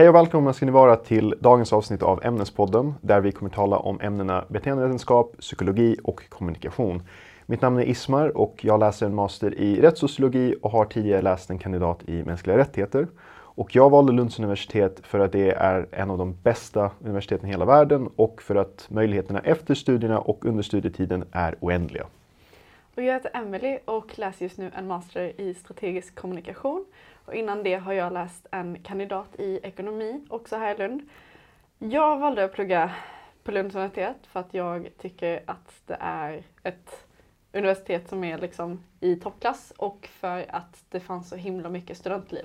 Hej och välkomna ska ni vara till dagens avsnitt av Ämnespodden där vi kommer tala om ämnena beteendevetenskap, psykologi och kommunikation. Mitt namn är Ismar och jag läser en master i rättssociologi och har tidigare läst en kandidat i mänskliga rättigheter. Och jag valde Lunds universitet för att det är en av de bästa universiteten i hela världen och för att möjligheterna efter studierna och under studietiden är oändliga. Och jag heter Emelie och läser just nu en master i strategisk kommunikation. Och innan det har jag läst en kandidat i ekonomi, också här i Lund. Jag valde att plugga på Lunds universitet för att jag tycker att det är ett universitet som är liksom i toppklass och för att det fanns så himla mycket studentliv.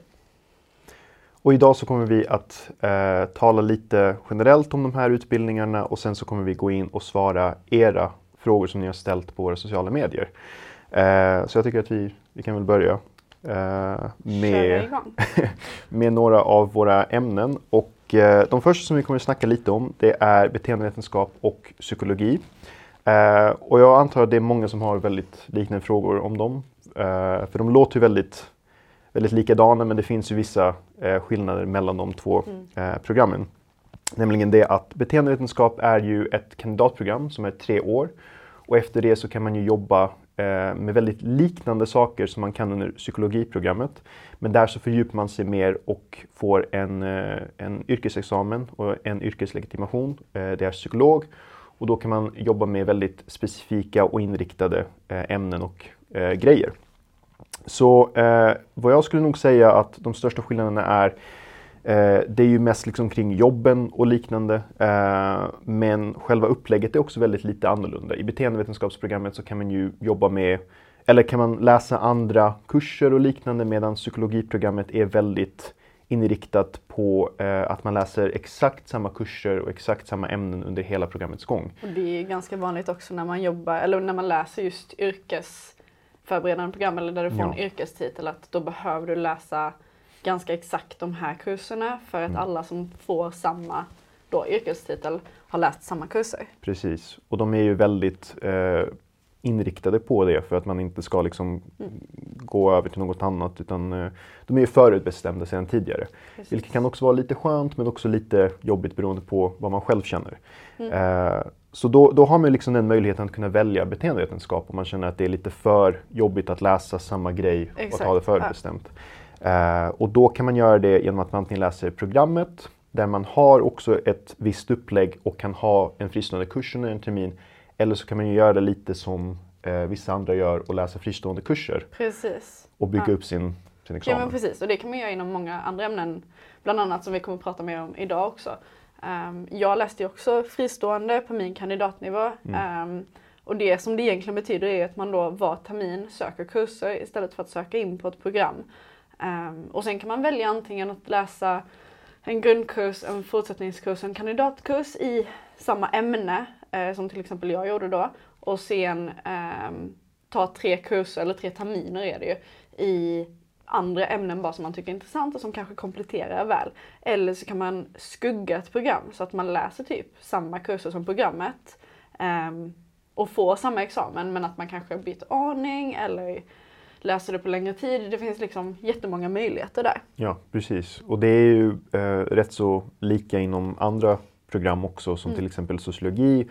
Och idag så kommer vi att eh, tala lite generellt om de här utbildningarna och sen så kommer vi gå in och svara era frågor som ni har ställt på våra sociala medier. Eh, så jag tycker att vi, vi kan väl börja med, med några av våra ämnen. Och eh, de första som vi kommer att snacka lite om det är beteendevetenskap och psykologi. Eh, och jag antar att det är många som har väldigt liknande frågor om dem. Eh, för de låter ju väldigt, väldigt likadana men det finns ju vissa eh, skillnader mellan de två mm. programmen. Nämligen det att beteendevetenskap är ju ett kandidatprogram som är tre år och efter det så kan man ju jobba eh, Eh, med väldigt liknande saker som man kan under psykologiprogrammet. Men där så fördjupar man sig mer och får en, eh, en yrkesexamen och en yrkeslegitimation. Eh, det är psykolog och då kan man jobba med väldigt specifika och inriktade ämnen och grejer. Så vad jag skulle nog säga att de största skillnaderna är det är ju mest liksom kring jobben och liknande. Eh, men själva upplägget är också väldigt lite annorlunda. I beteendevetenskapsprogrammet så kan man ju jobba med, eller kan man läsa andra kurser och liknande medan psykologiprogrammet är väldigt inriktat på eh, att man läser exakt samma kurser och exakt samma ämnen under hela programmets gång. Och det är ganska vanligt också när man jobbar, eller när man läser just yrkesförberedande program eller där du får ja. en yrkestitel att då behöver du läsa ganska exakt de här kurserna för att mm. alla som får samma då, yrkestitel har läst samma kurser. Precis, och de är ju väldigt eh, inriktade på det för att man inte ska liksom mm. gå över till något annat utan eh, de är ju förutbestämda sedan tidigare. Precis. Vilket kan också vara lite skönt men också lite jobbigt beroende på vad man själv känner. Mm. Eh, så då, då har man liksom den möjligheten att kunna välja beteendevetenskap om man känner att det är lite för jobbigt att läsa samma grej Exakt. och ha det förutbestämt. Ja. Eh, och då kan man göra det genom att man antingen läser programmet där man har också ett visst upplägg och kan ha en fristående kurs under en termin. Eller så kan man göra det lite som eh, vissa andra gör och läsa fristående kurser. Precis. Och bygga ja. upp sin, sin examen. Ja men precis och det kan man göra inom många andra ämnen. Bland annat som vi kommer att prata mer om idag också. Um, jag läste ju också fristående på min kandidatnivå. Mm. Um, och det som det egentligen betyder är att man då var termin söker kurser istället för att söka in på ett program. Um, och sen kan man välja antingen att läsa en grundkurs, en fortsättningskurs, en kandidatkurs i samma ämne eh, som till exempel jag gjorde då och sen eh, ta tre kurser eller tre terminer är det ju i andra ämnen bara som man tycker är intressant och som kanske kompletterar väl. Eller så kan man skugga ett program så att man läser typ samma kurser som programmet eh, och får samma examen men att man kanske byter aning eller läser det på längre tid. Det finns liksom jättemånga möjligheter där. Ja, precis. Och det är ju eh, rätt så lika inom andra program också som mm. till exempel sociologi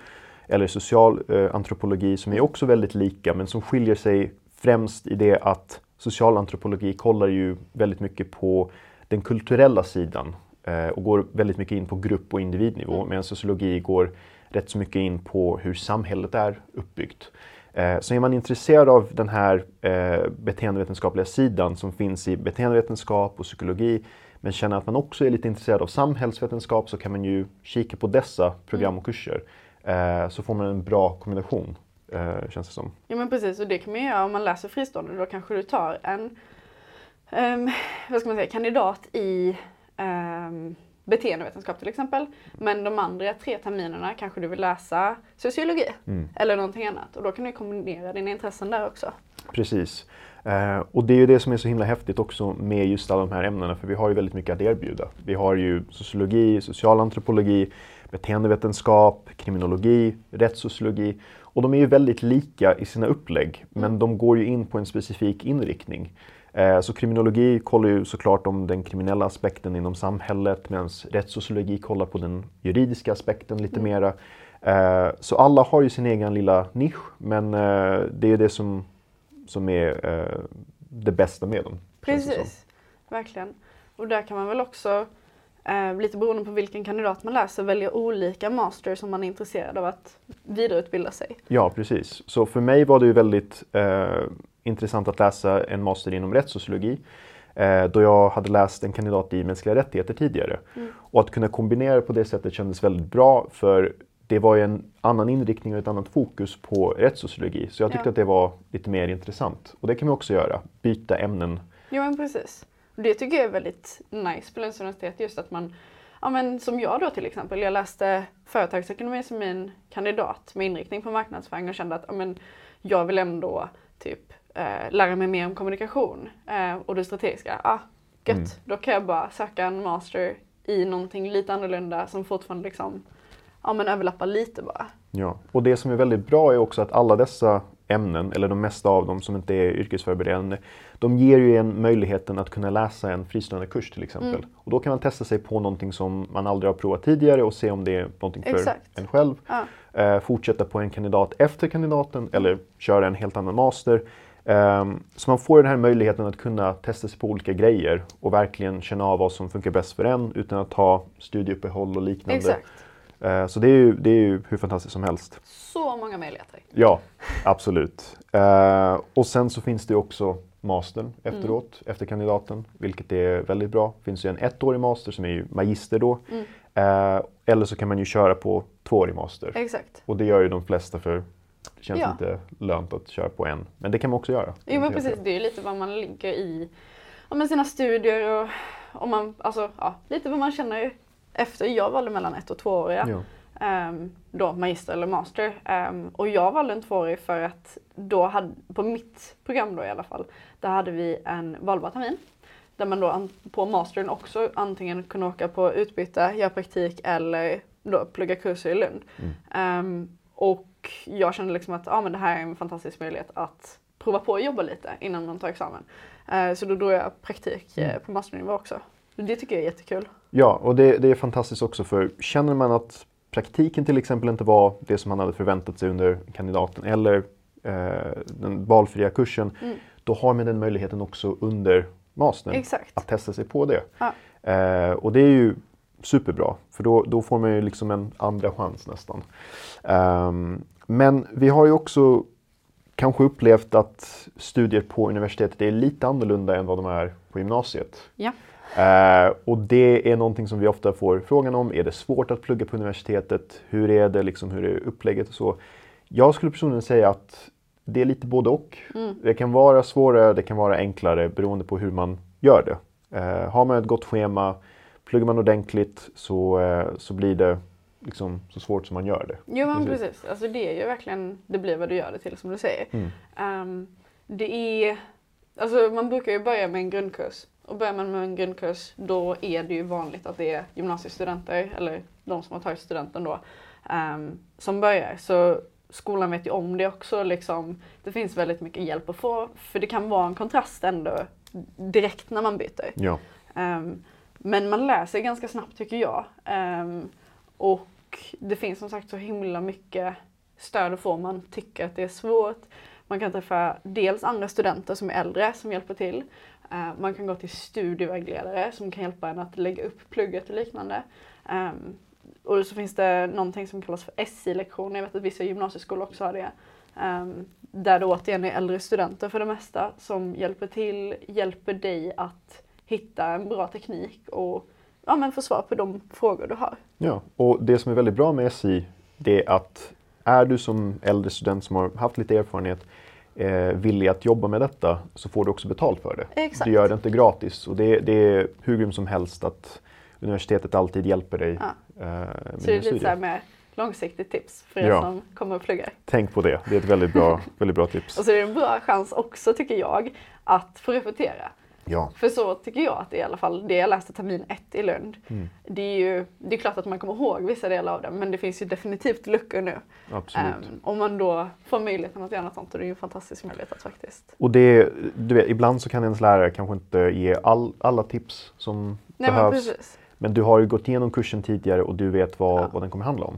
eller social eh, antropologi som är också väldigt lika men som skiljer sig främst i det att socialantropologi kollar ju väldigt mycket på den kulturella sidan eh, och går väldigt mycket in på grupp och individnivå mm. medan sociologi går rätt så mycket in på hur samhället är uppbyggt. Eh, så är man intresserad av den här eh, beteendevetenskapliga sidan som finns i beteendevetenskap och psykologi men känner att man också är lite intresserad av samhällsvetenskap så kan man ju kika på dessa program och kurser. Eh, så får man en bra kombination, känns det som. Ja men precis, och det kan man göra om man läser fristående. Då kanske du tar en um, vad ska man säga, kandidat i um, beteendevetenskap till exempel. Men de andra tre terminerna kanske du vill läsa sociologi mm. eller någonting annat och då kan du kombinera dina intressen där också. Precis. Eh, och det är ju det som är så himla häftigt också med just alla de här ämnena för vi har ju väldigt mycket att erbjuda. Vi har ju sociologi, socialantropologi, beteendevetenskap, kriminologi, rättssociologi och de är ju väldigt lika i sina upplägg men mm. de går ju in på en specifik inriktning. Eh, så kriminologi kollar ju såklart om den kriminella aspekten inom samhället medan rättssociologi kollar på den juridiska aspekten lite Mm. mera. Eh, så alla har ju sin egen lilla nisch men eh, det är det som, som är det bästa med dem. som. Precis, verkligen. Och där kan man väl också, lite beroende på vilken kandidat man läser, välja olika masters om man är intresserad av att vidareutbilda sig. Ja, precis. Så för mig var det ju väldigt intressant att läsa en master inom rättssociologi eh, då jag hade läst en kandidat i mänskliga rättigheter tidigare. Mm. Och att kunna kombinera på det sättet kändes väldigt bra för det var ju en annan inriktning och ett annat fokus på rättssociologi. Så jag tyckte Ja. att det var lite mer intressant. Och det kan man också göra, byta ämnen. Jo men precis. Det tycker jag är väldigt nice på Lunds universitet just att man, ja men som jag då till exempel, jag läste företagsekonomi som min kandidat med inriktning på marknadsföring och kände att ja, men jag vill ändå typ eh, lära mig mer om kommunikation eh, och det strategiska. Ah, gött, Mm. då kan jag bara söka en master i någonting lite annorlunda som fortfarande liksom, ja men överlappar lite bara. Ja. Och det som är väldigt bra är också att alla dessa ämnen, eller de mesta av dem som inte är yrkesförberedande, de ger ju en möjligheten att kunna läsa en fristående kurs till exempel. Mm. Och då kan man testa sig på någonting som man aldrig har provat tidigare och se om det är någonting för Exakt. en själv. Ja. Eh, fortsätta på en kandidat efter kandidaten eller köra en helt annan master. Ehm, så man får den här möjligheten att kunna testa sig på olika grejer och verkligen känna av vad som funkar bäst för en utan att ha studieuppehåll och liknande. Exakt. Eh, så det är, ju, det är ju hur fantastiskt som helst. Så många möjligheter. Ja, absolut. Eh, och sen så finns det också mastern efteråt, Mm. efter kandidaten, vilket är väldigt bra. Det finns ju en ettårig master som är ju magister då. Mm. Eh, eller så kan man ju köra på tvåårig master. Exakt. Och det gör ju de flesta för det känns Ja. inte lönt att köra på en. Men det kan man också göra. Jo men precis, det är lite vad man ligger i ja, men sina studier och om man, alltså, ja, lite vad man känner efter. Jag valde mellan ett och tvååriga. Ja. Ehm, då magister eller master. Ehm, och jag valde en tvåårig för att då hade, på mitt program då i alla fall, där hade vi en valbar termin. Där man då på mastern också antingen kunde åka på utbyte, göra praktik eller då plugga kurser i Lund. Mm. Ehm, och jag kände liksom att ah, men det här är en fantastisk möjlighet att prova på att jobba lite innan man tar examen. Eh, så då drog jag praktik eh, Mm. på masternivå också. Det tycker jag är jättekul. Ja, och det, det är fantastiskt också för känner man att praktiken till exempel inte var det som man hade förväntat sig under kandidaten eller eh, den valfria kursen, Mm. då har man den möjligheten också under mastern Exakt. att testa sig på det. Ja. Eh, och det är ju superbra, för då, då får man ju liksom en andra chans nästan. Ehm, men vi har ju också kanske upplevt att studier på universitetet är lite annorlunda än vad de är på gymnasiet. Ja. Eh, och det är någonting som vi ofta får frågan om. Är det svårt att plugga på universitetet? Hur är det, liksom, hur är upplägget och så? Jag skulle personligen säga att det är lite både och. Mm. Det kan vara svårare, det kan vara enklare beroende på hur man gör det. Eh, har man ett gott schema, pluggar man ordentligt så, eh, så blir det liksom så svårt som man gör det. Jo men Precis. precis. Alltså det är ju verkligen, det blir vad du gör det till som du säger. Mm. Ehm, det är, alltså man brukar ju börja med en grundkurs. Och börjar man med en grundkurs då är det ju vanligt att det är gymnasiestudenter, eller de som har tagit studenten då, ehm, som börjar. Så skolan vet ju om det också. Liksom. Det finns väldigt mycket hjälp att få, för det kan vara en kontrast ändå direkt när man byter. Ja. Ehm, men man lär sig ganska snabbt tycker jag. Um, och det finns som sagt så himla mycket stöd att få om man tycker att det är svårt. Man kan träffa dels andra studenter som är äldre som hjälper till. Uh, man kan gå till studievägledare som kan hjälpa en att lägga upp plugget och liknande. Um, och så finns det någonting som kallas för SI-lektioner. Jag vet att vissa gymnasieskolor också har det. Um, där det återigen är äldre studenter för det mesta som hjälper till, hjälper dig att hitta en bra teknik och ja, men få svar på de frågor du har. Ja, och det som är väldigt bra med SI det är att är du som äldre student som har haft lite erfarenhet eh, villig att jobba med detta så får du också betalt för det. Exakt. Du gör det inte gratis och det, det är hur grymt som helst att universitetet alltid hjälper dig Ja. eh, med Så det är lite så här studier. med långsiktigt tips för er Ja. som kommer och pluggar. Tänk på det, det är ett väldigt bra, väldigt bra tips. Och så är det en bra chans också tycker jag att få repetera. Ja. För så tycker jag att det är i alla fall det jag läste termin ett i Lund. Mm. Det är ju det är klart att man kommer ihåg vissa delar av det men det finns ju definitivt luckor nu. Absolut. Um, om man då får möjligheten att göra något sånt och det är ju en fantastisk möjlighet att faktiskt. Och det, du vet, ibland så kan ens lärare kanske inte ge all, alla tips som Nej, men, behövs. precis. Men du har ju gått igenom kursen tidigare och du vet vad, Ja. vad den kommer handla om.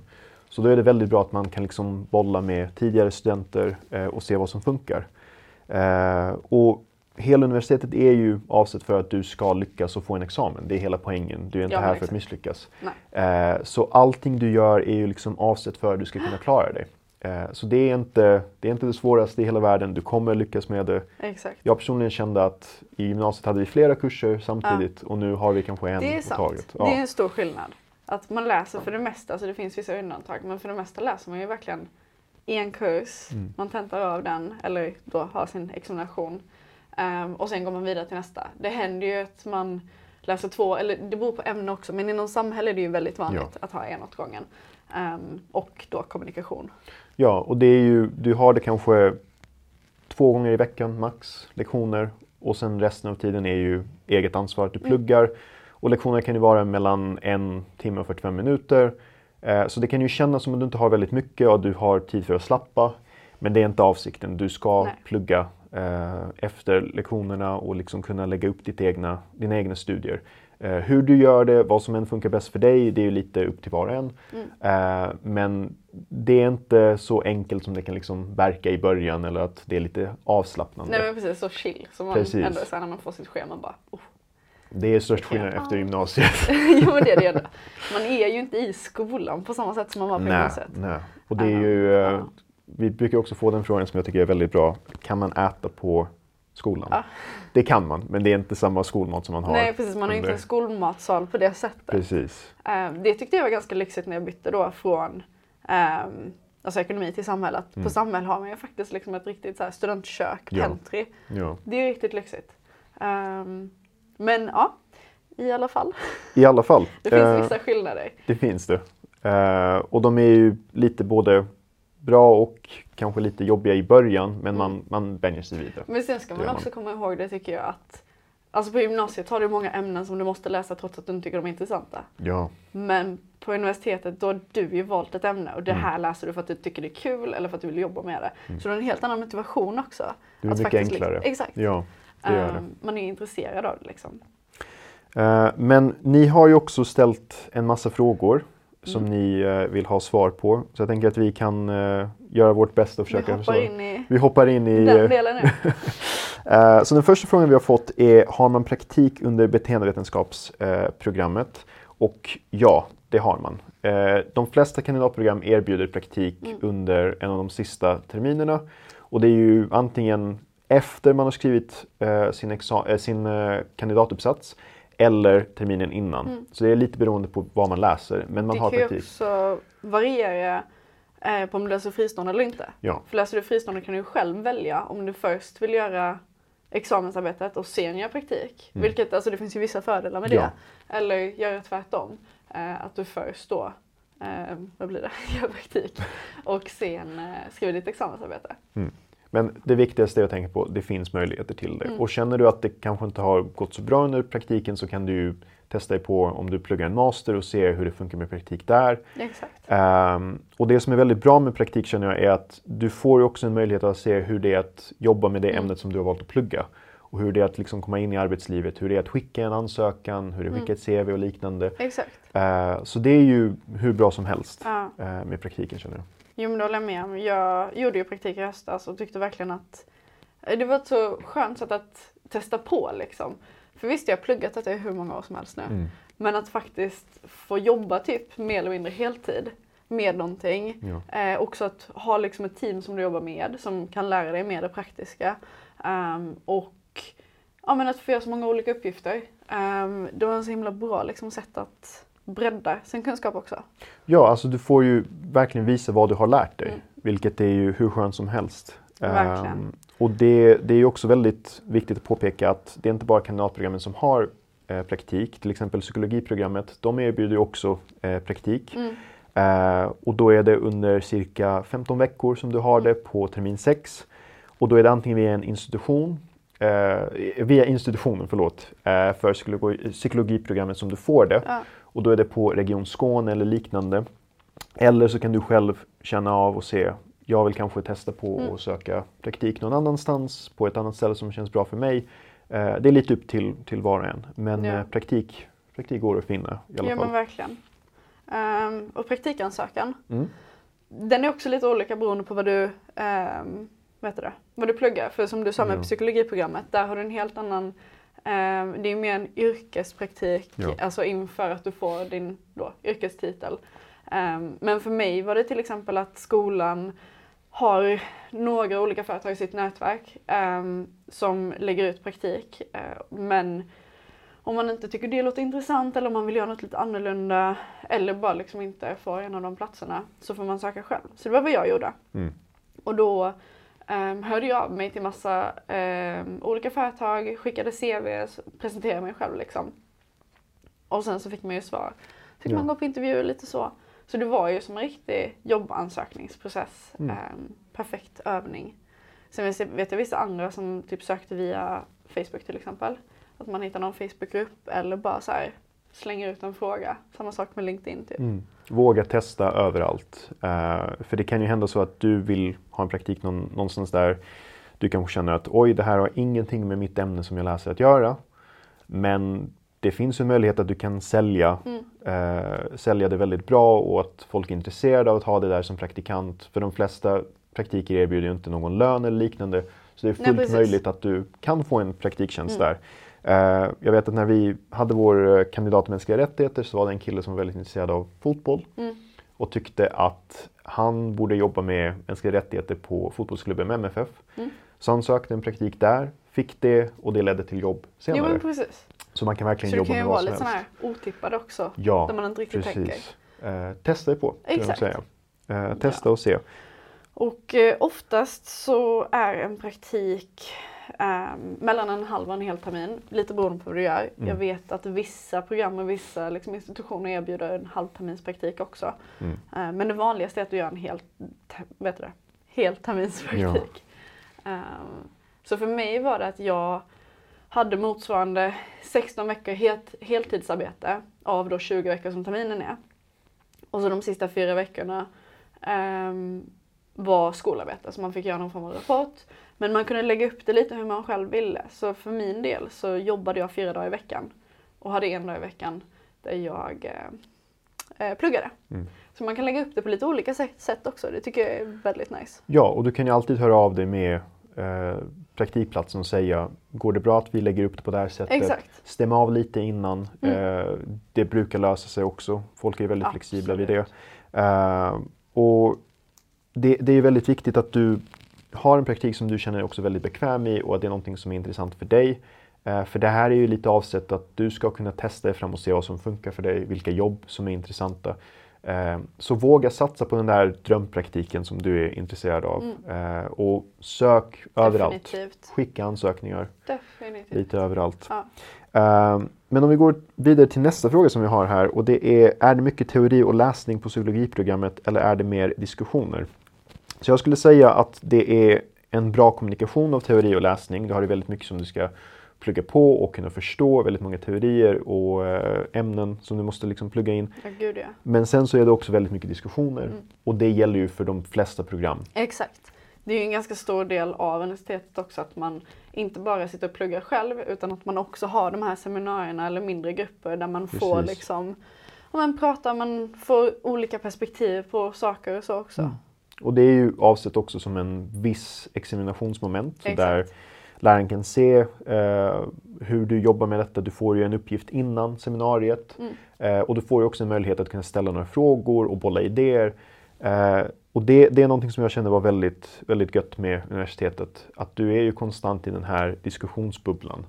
Så då är det väldigt bra att man kan liksom bolla med tidigare studenter eh, och se vad som funkar. Eh, och hela universitetet är ju avsett för att du ska lyckas och få en examen. Det är hela poängen. Du är inte Ja, här för att exakt. misslyckas. Eh, så allting du gör är ju liksom avsett för att du ska kunna klara dig. Eh, så det är, inte, det är inte det svåraste i hela världen. Du kommer lyckas med det. Exakt. Jag personligen kände att i gymnasiet hade vi flera kurser samtidigt och nu har vi kanske en Det är på sant. taget. Det är en stor skillnad. Att man läser för det mesta, alltså det finns vissa undantag, men för det mesta läser man ju verkligen en kurs, Mm. man tentar av den eller då har sin examination ehm, och sen går man vidare till nästa. Det händer ju att man läser två, eller det beror på ämne också, men inom samhälle är det ju väldigt vanligt att ha en åt gången. Ehm, och då kommunikation. Ja, och det är ju, du har det kanske två gånger i veckan max, lektioner. Och sen resten av tiden är ju eget ansvar att du Mm. pluggar. Och lektionerna kan ju vara mellan en timme och 45 minuter. Eh, så det kan ju kännas som att du inte har väldigt mycket och du har tid för att slappa. Men det är inte avsikten. Du ska Nej. plugga eh, efter lektionerna och liksom kunna lägga upp ditt egna, dina egna studier. Eh, hur du gör det, vad som än funkar bäst för dig, det är ju lite upp till var och en. Mm. Eh, men det är inte så enkelt som det kan liksom verka i början eller att det är lite avslappnande. Nej men precis, så chill. Så man Precis. ändå här när man får sitt schema bara, oh. Det är störst skillnad Ja. efter gymnasiet. jo men det är det ändå. Man är ju inte i skolan på samma sätt som man var på nej, gymnasiet. nej. Och det är ju, eh, ja. Vi brukar också få den frågan som jag tycker är väldigt bra. Kan man äta på skolan? Ja. Det kan man, men det är inte samma skolmat som man har. Nej precis, man har ju inte under- en skolmatsal på det sättet. Precis. Eh, det tyckte jag var ganska lyxigt när jag bytte då från ehm, alltså ekonomi till samhälle. Att Mm. På samhälle har man ju faktiskt liksom ett riktigt så här studentkök, Ja. pantry. Ja. Det är ju riktigt lyxigt. Ehm, men ja, i alla fall. I alla fall. Det finns eh, vissa skillnader. Det finns det. Eh, och de är ju lite både bra och kanske lite jobbiga i början, men man, man vänjer sig vid det. Men sen ska man också komma ihåg det tycker jag att Alltså på gymnasiet har du många ämnen som du måste läsa trots att du inte tycker de är intressanta. Ja, Men på universitetet då har du ju valt ett ämne och det Mm. här läser du för att du tycker det är kul eller för att du vill jobba med det. Så du har en helt annan motivation också. det är Att mycket faktiskt enklare. Exakt. Ja, det gör det. Ehm, man är intresserad av det liksom. Eh, Men ni har ju också ställt en massa frågor som Mm. ni eh, vill ha svar på. Så jag tänker att vi kan eh, göra vårt bästa och Vi försöka hoppar svara. in i Vi hoppar in i... den delen nu. eh, Så den första frågan vi har fått är, har man praktik under beteendevetenskapsprogrammet? Och ja, det har man. Eh, De flesta kandidatprogram erbjuder praktik Mm. under en av de sista terminerna. Och det är ju antingen efter man har skrivit eh, sin, eh, sin kandidatuppsats eller terminen innan. Mm. Så det är lite beroende på vad man läser, men man det har kan ju praktik. också variera eh, på om du läser fristående eller inte. Ja, För läser du fristående kan du ju själv välja om du först vill göra examensarbetet och sen göra praktik. Mm. Vilket, alltså det finns ju vissa fördelar med Ja. det. Eller göra tvärtom. Eh, att du först då, eh, vad blir det, gör praktik och sen eh, skriver ditt examensarbete. Men det viktigaste är att tänka på att det finns möjligheter till det. Mm. Och känner du att det kanske inte har gått så bra under praktiken så kan du testa dig på om du pluggar en master och se hur det funkar med praktik där. Ehm, och det som är väldigt bra med praktik känner jag är att du får också en möjlighet att se hur det är att jobba med det Mm. ämnet som du har valt att plugga. Och hur det är att liksom komma in i arbetslivet, hur det är att skicka en ansökan, hur det är att skicka ett CV och liknande. Eh, så det är ju hur bra som helst Ja. eh, med praktiken känner jag. Jo men det håller jag med om. Jag gjorde ju praktik i höstas och tyckte verkligen att eh, det var ett så skönt sätt att testa på liksom. För visst, jag har pluggat detta i hur många år som helst nu. Mm. Men att faktiskt få jobba typ mer eller mindre heltid med någonting. Ja. Eh, också att ha liksom ett team som du jobbar med som kan lära dig mer det praktiska. Ehm, och ja, men att få göra så många olika uppgifter. Um, det var en så himla bra liksom, sätt att bredda sin kunskap också. Ja, alltså du får ju verkligen visa vad du har lärt dig. Mm. Vilket är ju hur skönt som helst. Verkligen. Ehm, och det, det är ju också väldigt viktigt att påpeka att det är inte bara kandidatprogrammen som har eh, praktik. Till exempel psykologiprogrammet, de erbjuder ju också eh, praktik. Mm. Eh, och då är det under cirka 15 veckor som du har det på termin 6. Och då är det antingen via en institution eh, via institutionen förlåt, eh, för psykologi, psykologiprogrammet som du får det. Ja. Och då är det på Region Skåne eller liknande. Eller så kan du själv känna av och se, jag vill kanske testa på Mm. att söka praktik någon annanstans på ett annat ställe som känns bra för mig. Eh, det är lite upp till, till var och en. Men Ja. eh, praktik, praktik går att finna i alla Ja fall. men verkligen. Ehm, och praktikansökan, Mm. den är också lite olika beroende på vad du, um, vad heter det, vad du pluggar. För som du sa med Ja. psykologiprogrammet, där har du en helt annan det är mer en yrkespraktik, Ja. alltså inför att du får din då, yrkestitel. Ehm, men för mig var det till exempel att skolan har några olika företag i sitt nätverk ehm, som lägger ut praktik. Men om man inte tycker det låter intressant eller om man vill göra något lite annorlunda eller bara liksom inte får en av de platserna så får man söka själv. Så det var vad jag gjorde. Mm. Och då um, hörde jag av mig till massa ehm, olika företag, skickade CV, presenterade mig själv liksom. Och sen så fick man ju svar. Fick Ja. man gå på intervjuer lite så. Så det var ju som en riktig jobbansökningsprocess. Mm. Ehm, perfekt övning. Sen vet jag vissa andra som typ sökte via Facebook till exempel. Att man hittar någon Facebookgrupp eller bara så här slänger ut en fråga. Samma sak med LinkedIn typ. Mm. Våga testa överallt. Eh, för det kan ju hända så att du vill ha en praktik någon, någonstans där du kanske känner att oj, det här har ingenting med mitt ämne som jag läser att göra. Men det finns en möjlighet att du kan sälja, Mm. eh, sälja det väldigt bra och att folk är intresserade av att ha det där som praktikant. För de flesta praktiker erbjuder ju inte någon lön eller liknande. Så det är Nej, fullt precis. möjligt att du kan få en praktiktjänst Mm. där. Eh, jag vet att när vi hade vår eh, kandidat i mänskliga rättigheter så var det en kille som var väldigt intresserad av fotboll Mm. och tyckte att han borde jobba med mänskliga rättigheter på fotbollsklubben med MFF. Mm. Så han sökte en praktik där, fick det och det ledde till jobb Jo senare. precis. så man kan verkligen Så det jobba kan ju med vara vad som lite helst. här otippade också. Ja, där man inte riktigt tänker. precis. Eh, testa dig på, Exakt. säga. Eh, testa och se. Och eh, oftast så är en praktik ehm, mellan en halv och en hel termin, lite beroende på vad du gör. Mm. Jag vet att vissa program och vissa liksom, institutioner erbjuder en halvterminspraktik också. Mm. Eh, men det vanligaste är att du gör en hel, vet du det, helterminspraktik. Ehm, så för mig var det att jag hade motsvarande 16 veckor helt, heltidsarbete av då 20 veckor som terminen är. Och så de sista fyra veckorna ehm, var skolarbete, så man fick göra någon form av rapport. Men man kunde lägga upp det lite hur man själv ville. Så för min del så jobbade jag fyra dagar i veckan och hade en dag i veckan där jag eh, eh, pluggade. Mm. Så man kan lägga upp det på lite olika sätt, också. Det tycker jag är väldigt nice. Ja, och du kan ju alltid höra av dig med eh, praktikplatsen och säga går det bra att vi lägger upp det på det här sättet? Exakt. Stäm av lite innan. Mm. Eh, det brukar lösa sig också. Folk är väldigt flexibla vid det. Absolut. Eh, och det, det är väldigt viktigt att du har en praktik som du känner dig också väldigt bekväm i och att det är någonting som är intressant för dig. Eh, för det här är ju lite avsett att du ska kunna testa dig fram och se vad som funkar för dig, vilka jobb som är intressanta. Eh, så våga satsa på den där drömpraktiken som du är intresserad av. Eh, och sök överallt. Definitivt. Skicka ansökningar Definitivt. lite överallt. Ja. Men om vi går vidare till nästa fråga som vi har här och det är, är det mycket teori och läsning på psykologiprogrammet eller är det mer diskussioner? Så jag skulle säga att det är en bra kommunikation av teori och läsning. Du har ju väldigt mycket som du ska plugga på och kunna förstå, väldigt många teorier och eh, ämnen som du måste liksom plugga in. Ja, gud ja. Men sen så är det också väldigt mycket diskussioner Mm. och det gäller ju för de flesta program. Exakt. Det är ju en ganska stor del av universitetet också att man inte bara sitter och pluggar själv utan att man också har de här seminarierna eller mindre grupper där man får Precis. liksom om man pratar, man får olika perspektiv på saker och så också. Mm. Och det är ju avsett också som en viss examinationsmoment. Exakt. där läraren kan se eh, hur du jobbar med detta. Du får ju en uppgift innan seminariet. Mm. Eh, och du får ju också en möjlighet att kunna ställa några frågor och bolla idéer. Eh, och det, det är någonting som jag känner var väldigt, väldigt gött med universitetet. Att du är ju konstant i den här diskussionsbubblan.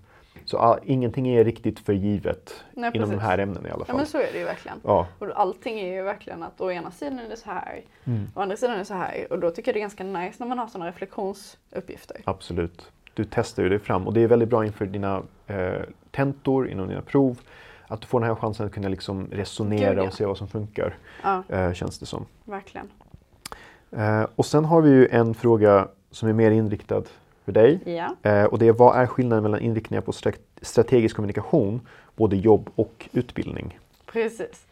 Så all, ingenting är riktigt för givet Nej, inom de här ämnena i alla Ja fall. men så är det ju verkligen. Ja. Och allting är ju verkligen att å ena sidan är det så här, Mm. å andra sidan är det så här. Och då tycker jag det är ganska nice när man har sådana reflektionsuppgifter. Absolut. Du testar ju dig fram och det är väldigt bra inför dina eh, tentor, inom dina prov. Att du får den här chansen att kunna liksom resonera Gud, ja. och se vad som funkar, Ja, eh, känns det som. verkligen. Eh, och sen har vi ju en fråga som är mer inriktad för dig. Ja. Eh, och det är vad är skillnaden mellan inriktningar på stra- strategisk kommunikation, både jobb och utbildning? Precis.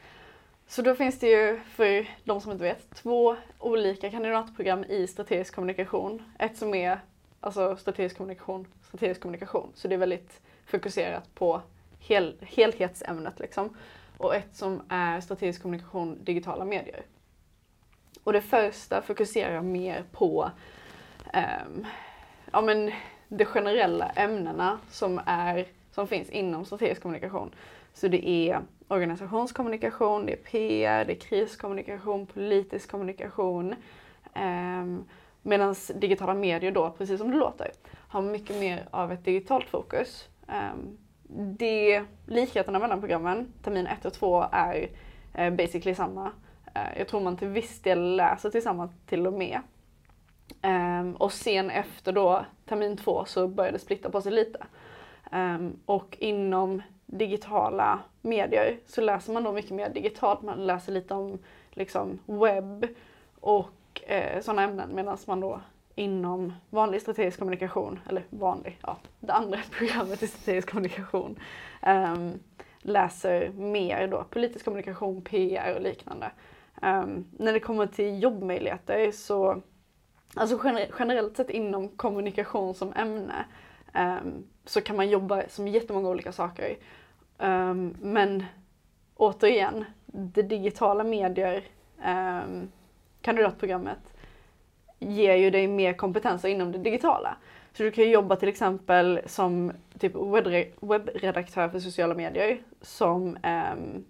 Så då finns det ju, för de som inte vet, två olika kandidatprogram i strategisk kommunikation. Ett som är alltså strategisk kommunikation, strategisk kommunikation. Så det är väldigt fokuserat på hel, helhetsämnet liksom. Och ett som är strategisk kommunikation, digitala medier. Och det första fokuserar mer på ehm, ja, men de generella ämnena som, är, som finns inom strategisk kommunikation. Så det är organisationskommunikation, det är PR, det är kriskommunikation, politisk kommunikation. Ehm, um, Medan digitala medier då, precis som det låter, har mycket mer av ett digitalt fokus. Um, det, likheterna mellan programmen, termin 1 och 2, är uh, basically samma. Uh, jag tror man till viss del läser tillsammans till och med. Um, och sen efter då termin två så började det splitta på sig lite. Um, och inom digitala medier så läser man då mycket mer digitalt. Man läser lite om liksom, webb och eh, sådana ämnen medan man då inom vanlig strategisk kommunikation, eller vanlig, ja, det andra programmet i strategisk kommunikation, um, läser mer då politisk kommunikation, PR och liknande. Um, när det kommer till jobbmöjligheter så, alltså generellt sett inom kommunikation som ämne, um, så kan man jobba som jättemånga olika saker. Um, men återigen, det digitala medier, um, kandidatprogrammet, ger ju dig mer kompetenser inom det digitala. Så du kan jobba till exempel som typ webbredaktör för sociala medier, som um,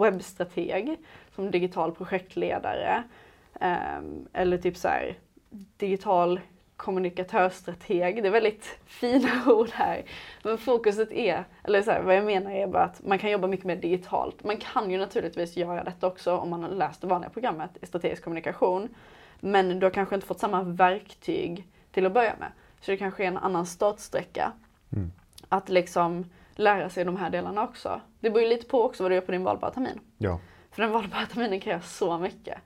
webbstrateg, som digital projektledare, eller typ så här, digital kommunikatörstrateg. Det är väldigt fina ord här. Men fokuset är, eller så här, vad jag menar är bara att man kan jobba mycket mer digitalt. Man kan ju naturligtvis göra detta också om man har läst det vanliga programmet i strategisk kommunikation. Men du har kanske inte fått samma verktyg till att börja med. Så det kanske är en annan startsträcka. Mm. Att liksom lära sig de här delarna också. Det beror ju lite på också vad du gör på din valbara termin. Ja. För den valbara terminen kräver så mycket.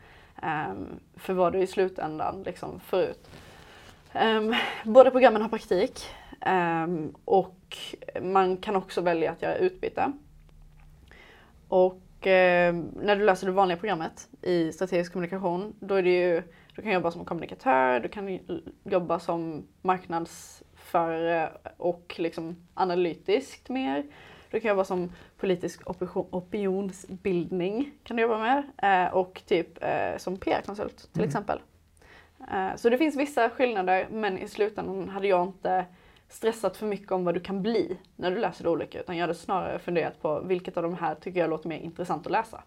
Um, för vad du i slutändan liksom får ut. Um, ehm, båda programmen har praktik um, och man kan också välja att göra utbyte. Och när du läser det vanliga programmet i strategisk kommunikation, då är det ju, du kan jobba som kommunikatör, du kan jobba som marknadsförare och liksom analytiskt mer. Du kan jobba som politisk opinionsbildning kan du jobba med uh, och typ uh, som PR-konsult till mm. exempel. Eh, så det finns vissa skillnader men i slutändan hade jag inte stressat för mycket om vad du kan bli när du läser det olika utan jag hade snarare funderat på vilket av de här tycker jag låter mer intressant att läsa.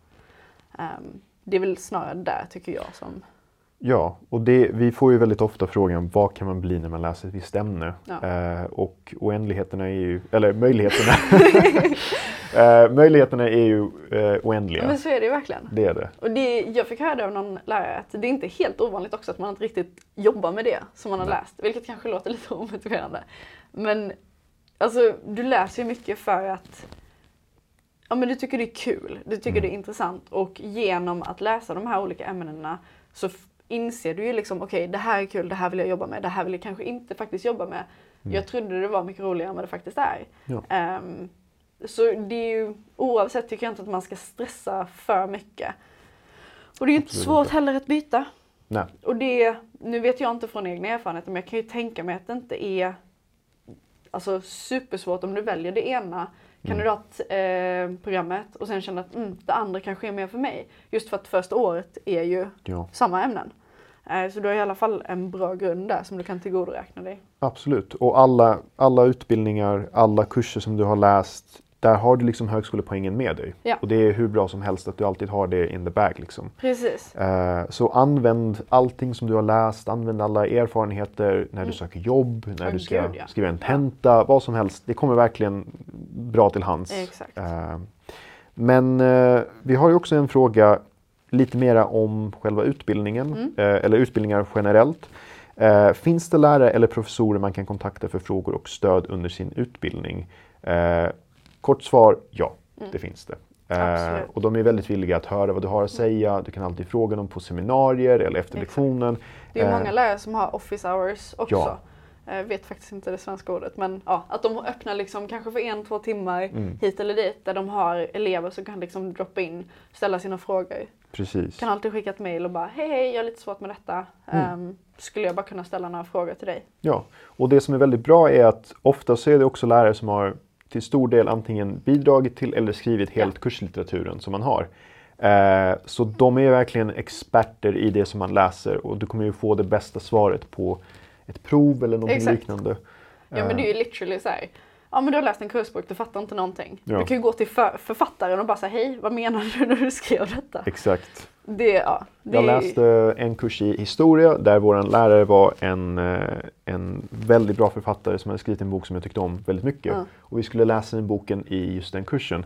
Ehm, det är väl snarare där tycker jag som Ja, och det, vi får ju väldigt ofta frågan vad kan man bli när man läser ett visst ämne? Ja. Eh, och oändligheterna är ju, eller möjligheterna, eh, möjligheterna är ju eh, oändliga. Men så är det ju verkligen. Det är det. Och det, jag fick höra det av någon lärare att det är inte helt ovanligt också att man inte riktigt jobbar med det som man har Nej. läst, vilket kanske låter lite omotiverande. Men alltså, du läser ju mycket för att ja, men du tycker det är kul, du tycker mm. det är intressant och genom att läsa de här olika ämnena så inser du ju liksom, okej okay, det här är kul, det här vill jag jobba med, det här vill jag kanske inte faktiskt jobba med. Mm. Jag trodde det var mycket roligare än vad det faktiskt är. Ja. Um, så det är ju, oavsett tycker jag inte att man ska stressa för mycket. Och det är ju inte svårt heller att byta. Nej. Och det, nu vet jag inte från egna erfarenheter men jag kan ju tänka mig att det inte är alltså, supersvårt om du väljer det ena kandidatprogrammet eh, och sen känner att mm, det andra kanske är mer för mig. Just för att första året är ju ja. samma ämnen. Eh, så du har i alla fall en bra grund där som du kan tillgodoräkna dig. Absolut, och alla, alla utbildningar, alla kurser som du har läst där har du liksom högskolepoängen med dig. Ja. Och det är hur bra som helst att du alltid har det in the bag. Liksom. Precis. Uh, så använd allting som du har läst, använd alla erfarenheter när mm. du söker jobb, när oh, du ska God, ja. skriva en tenta, vad som helst. Det kommer verkligen bra till hands. Uh, men uh, vi har ju också en fråga lite mera om själva utbildningen, mm. eller utbildningar generellt. finns det lärare eller professorer man kan kontakta för frågor och stöd under sin utbildning? Kort svar, ja, mm. det finns det. Eh, och de är väldigt villiga att höra vad du har att mm. säga. Du kan alltid fråga dem på seminarier eller efter Exakt. lektionen. Det är eh, många lärare som har office hours också. Ja. Jag vet faktiskt inte det svenska ordet men ja, att de öppnar liksom kanske för en, två timmar Mm. hit eller dit där de har elever som kan liksom droppa in, ställa sina frågor. Precis. Kan alltid skicka ett mail och bara hej hej jag har lite svårt med detta. Mm. Ehm, skulle jag bara kunna ställa några frågor till dig? Ja, och det som är väldigt bra är att ofta så är det också lärare som har till stor del antingen bidragit till eller skrivit helt kurslitteraturen som man har. Eh, så de är verkligen experter i det som man läser och du kommer ju få det bästa svaret på ett prov eller något Exakt. liknande. Ja men det är ju literally så här. Ja men du har läst en kursbok, du fattar inte någonting. Ja. Du kan ju gå till för, författaren och bara säga hej, vad menar du när du skrev detta? Exakt. Det, ja, det Jag läste en kurs i historia där vår lärare var en, eh, en väldigt bra författare som hade skrivit en bok som jag tyckte om väldigt mycket. Ja. Och vi skulle läsa den boken i just den kursen.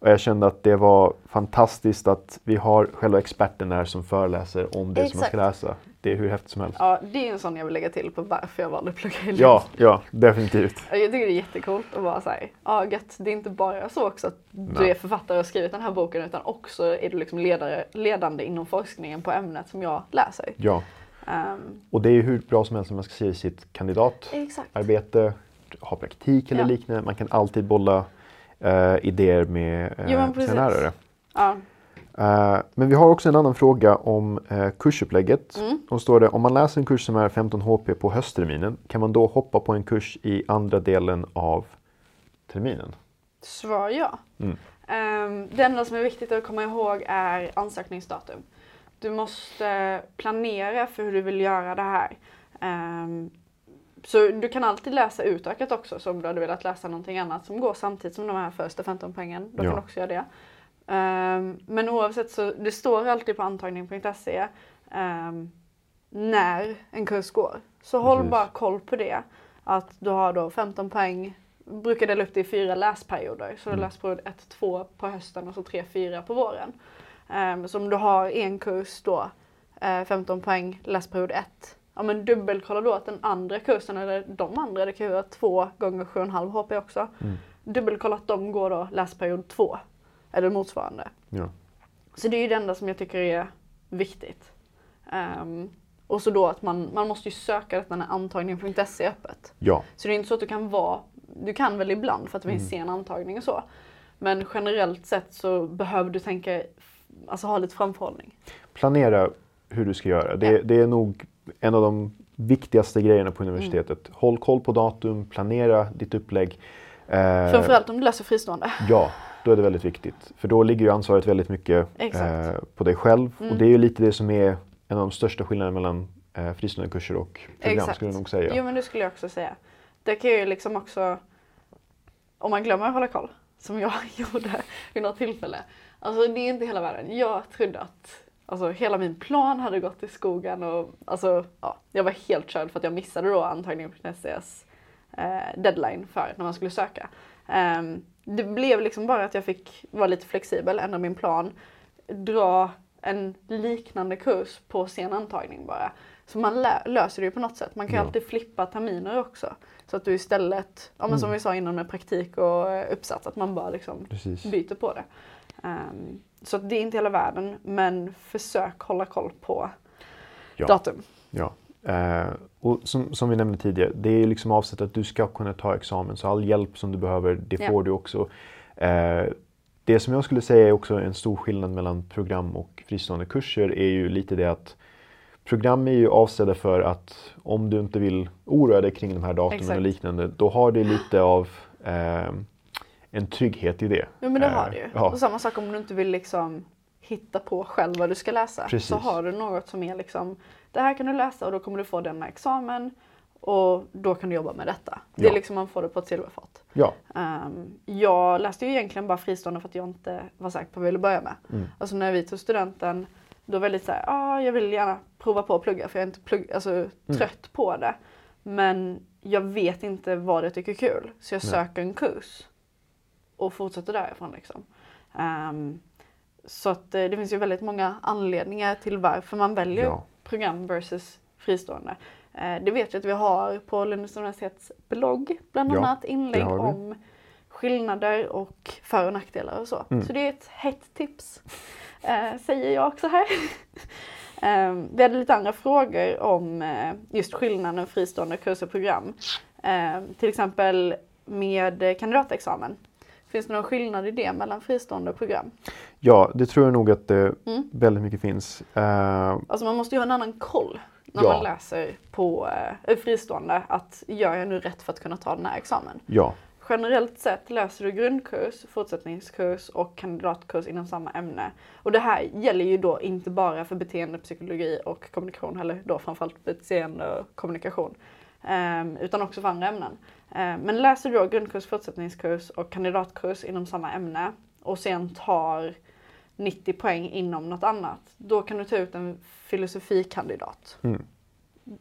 Och jag kände att det var fantastiskt att vi har själva experten där som föreläser om det som man ska Exakt. läsa. Det är hur häftigt som helst. ja, det är en sån jag vill lägga till på varför jag valde att plugga i Ja, ja, definitivt. Jag tycker det är jättecoolt att vara såhär, ja gött, det är inte bara så också att du Nej. är författare och har skrivit den här boken utan också är du liksom ledare, ledande inom forskningen på ämnet som jag läser. Ja, Ehm, och det är ju hur bra som helst när man ska skriva sitt kandidatarbete, exakt. ha praktik eller Ja. liknande. Man kan alltid bolla idéer med Jo, eh, lärare. Ja, Eh, men vi har också en annan fråga om uh, kursupplägget. Mm. Då står det om man läser en kurs som är 15 HP på höstterminen, kan man då hoppa på en kurs i andra delen av terminen? svar ja. Mm. Ehm, det enda som är viktigt att komma ihåg är ansökningsdatum. Du måste planera för hur du vill göra det här. Ehm, så du kan alltid läsa utökat också så om du hade velat läsa någonting annat som går samtidigt som de här första 15 poängen. Då Ja. kan också göra det. Ehm, men oavsett så det står alltid på antagning.se ehm, när en kurs går. Så håll Precis. bara koll på det. Att du har då 15 poäng brukar dela upp det i fyra läsperioder. Så du Mm. läsperiod 1, 2 på hösten och så 3, 4 på våren. Um, så om du har en kurs då, eh, 15 poäng, läsperiod 1. Ja men dubbelkolla då att den andra kursen, eller de andra, det kan ju vara 2 gånger 7,5 HP också. Mm. Dubbelkolla att de går då läsperiod 2. Eller motsvarande. Ja. Så det är ju det enda som jag tycker är viktigt. Ehm, och så då att man, man måste ju söka detta när antagning.se är öppet. ja, Så det är inte så att du kan vara, du kan väl ibland för att det finns sen antagning och så. Men generellt sett så behöver du tänka, alltså ha lite framförhållning. planera hur du ska göra. Det, Ja. det är nog en av de viktigaste grejerna på universitetet. Håll koll på datum, planera ditt upplägg. Eh, Framförallt om du läser fristående. Ja, då är det väldigt viktigt. För då ligger ju ansvaret väldigt mycket Exakt. eh, på dig själv. Mm. Och det är ju lite det som är en av de största skillnaderna mellan eh, fristående kurser och program skulle jag nog säga. Jo men det skulle jag också säga. Det kan ju liksom också, om man glömmer att hålla koll, som jag gjorde vid något tillfälle. Alltså det är inte hela världen. Jag trodde att alltså, hela min plan hade gått i skogen och alltså, ja, jag var helt körd för att jag missade då antagning.se's eh, deadline för när man skulle söka. Ehm, det blev liksom bara att jag fick vara lite flexibel, ändra min plan, dra en liknande kurs på sen antagning bara. Så man löser det ju på något sätt. Man kan ju Ja. alltid flippa terminer också. Så att du istället, ja, men som Mm. vi sa innan med praktik och eh, uppsats, att man bara liksom Precis. byter på det. Ehm, så det är inte hela världen, men försök hålla koll på Ja. datum. Ja. Eh, och som, som vi nämnde tidigare, det är liksom avsett att du ska kunna ta examen. Så all hjälp som du behöver, det Ja. får du också. Eh, det som jag skulle säga är också en stor skillnad mellan program och fristående kurser är ju lite det att program är ju avsedda för att om du inte vill oroa dig kring de här datumen Exakt. och liknande, då har det lite av eh, en trygghet i det. Jo men det Eh, har du ju. Ja, Och samma sak om du inte vill liksom hitta på själv vad du ska läsa. Precis. Så har du något som är liksom, det här kan du läsa och då kommer du få denna examen och då kan du jobba med detta. Det är Ja. liksom, man får det på ett silverfat. ja, Ehm, jag läste ju egentligen bara fristående för att jag inte var säker på vad jag ville börja med. Mm. Alltså när vi tog studenten, då var jag lite såhär, ah, jag vill gärna prova på att plugga för jag är inte plugg, alltså, Mm. trött på det. Men jag vet inte vad jag tycker är kul. Så jag Nej. söker en kurs och fortsätter därifrån. Liksom. Ehm, så att eh, det finns ju väldigt många anledningar till varför man väljer ja, program versus fristående. Eh, Det vet jag att vi har på Lunds universitets blogg bland Ja, annat inlägg om skillnader och för och nackdelar och så. Mm. Så det är ett hett tips, eh, säger jag också här. Um, vi hade lite andra frågor om uh, just skillnaden fristående kurs och program. Um, till exempel med kandidatexamen. Finns det någon skillnad i det mellan fristående program? Ja, det tror jag nog att det mm. väldigt mycket finns. Uh, alltså man måste ju ha en annan koll när ja. man läser på uh, fristående att gör jag nu rätt för att kunna ta den här examen? Ja. Generellt sett läser du grundkurs, fortsättningskurs och kandidatkurs inom samma ämne. Och det här gäller ju då inte bara för beteendepsykologi och kommunikation, eller då framförallt beteende och kommunikation, utan också för andra ämnen. Um, men läser du då grundkurs, fortsättningskurs och kandidatkurs inom samma ämne och sen tar 90 poäng inom något annat, då kan du ta ut en filosofikandidat. Mm.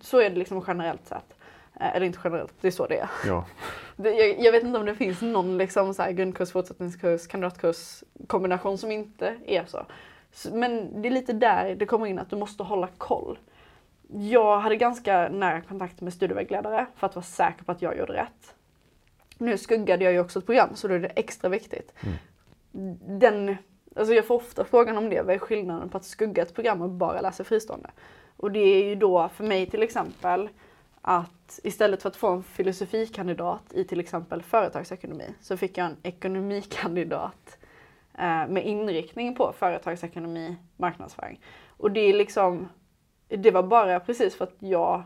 Så är det liksom generellt sett. Eh, eller inte generellt, det är så det är. Ja. jag, jag, vet inte om det finns någon liksom så här grundkurs, fortsättningskurs, kandidatkurs kombination som inte är så. Men det är lite där det kommer in att du måste hålla koll. Jag hade ganska nära kontakt med studievägledare för att vara säker på att jag gjorde rätt. Nu skuggade jag ju också ett program så då är det extra viktigt. Mm. Den, alltså jag får ofta frågan om det, vad är skillnaden på att skugga ett program och bara läsa fristående? Och det är ju då för mig till exempel att istället för att få en filosofikandidat i till exempel företagsekonomi så fick jag en ekonomikandidat eh, med inriktning på företagsekonomi, marknadsföring. Och det är liksom, det var bara precis för att jag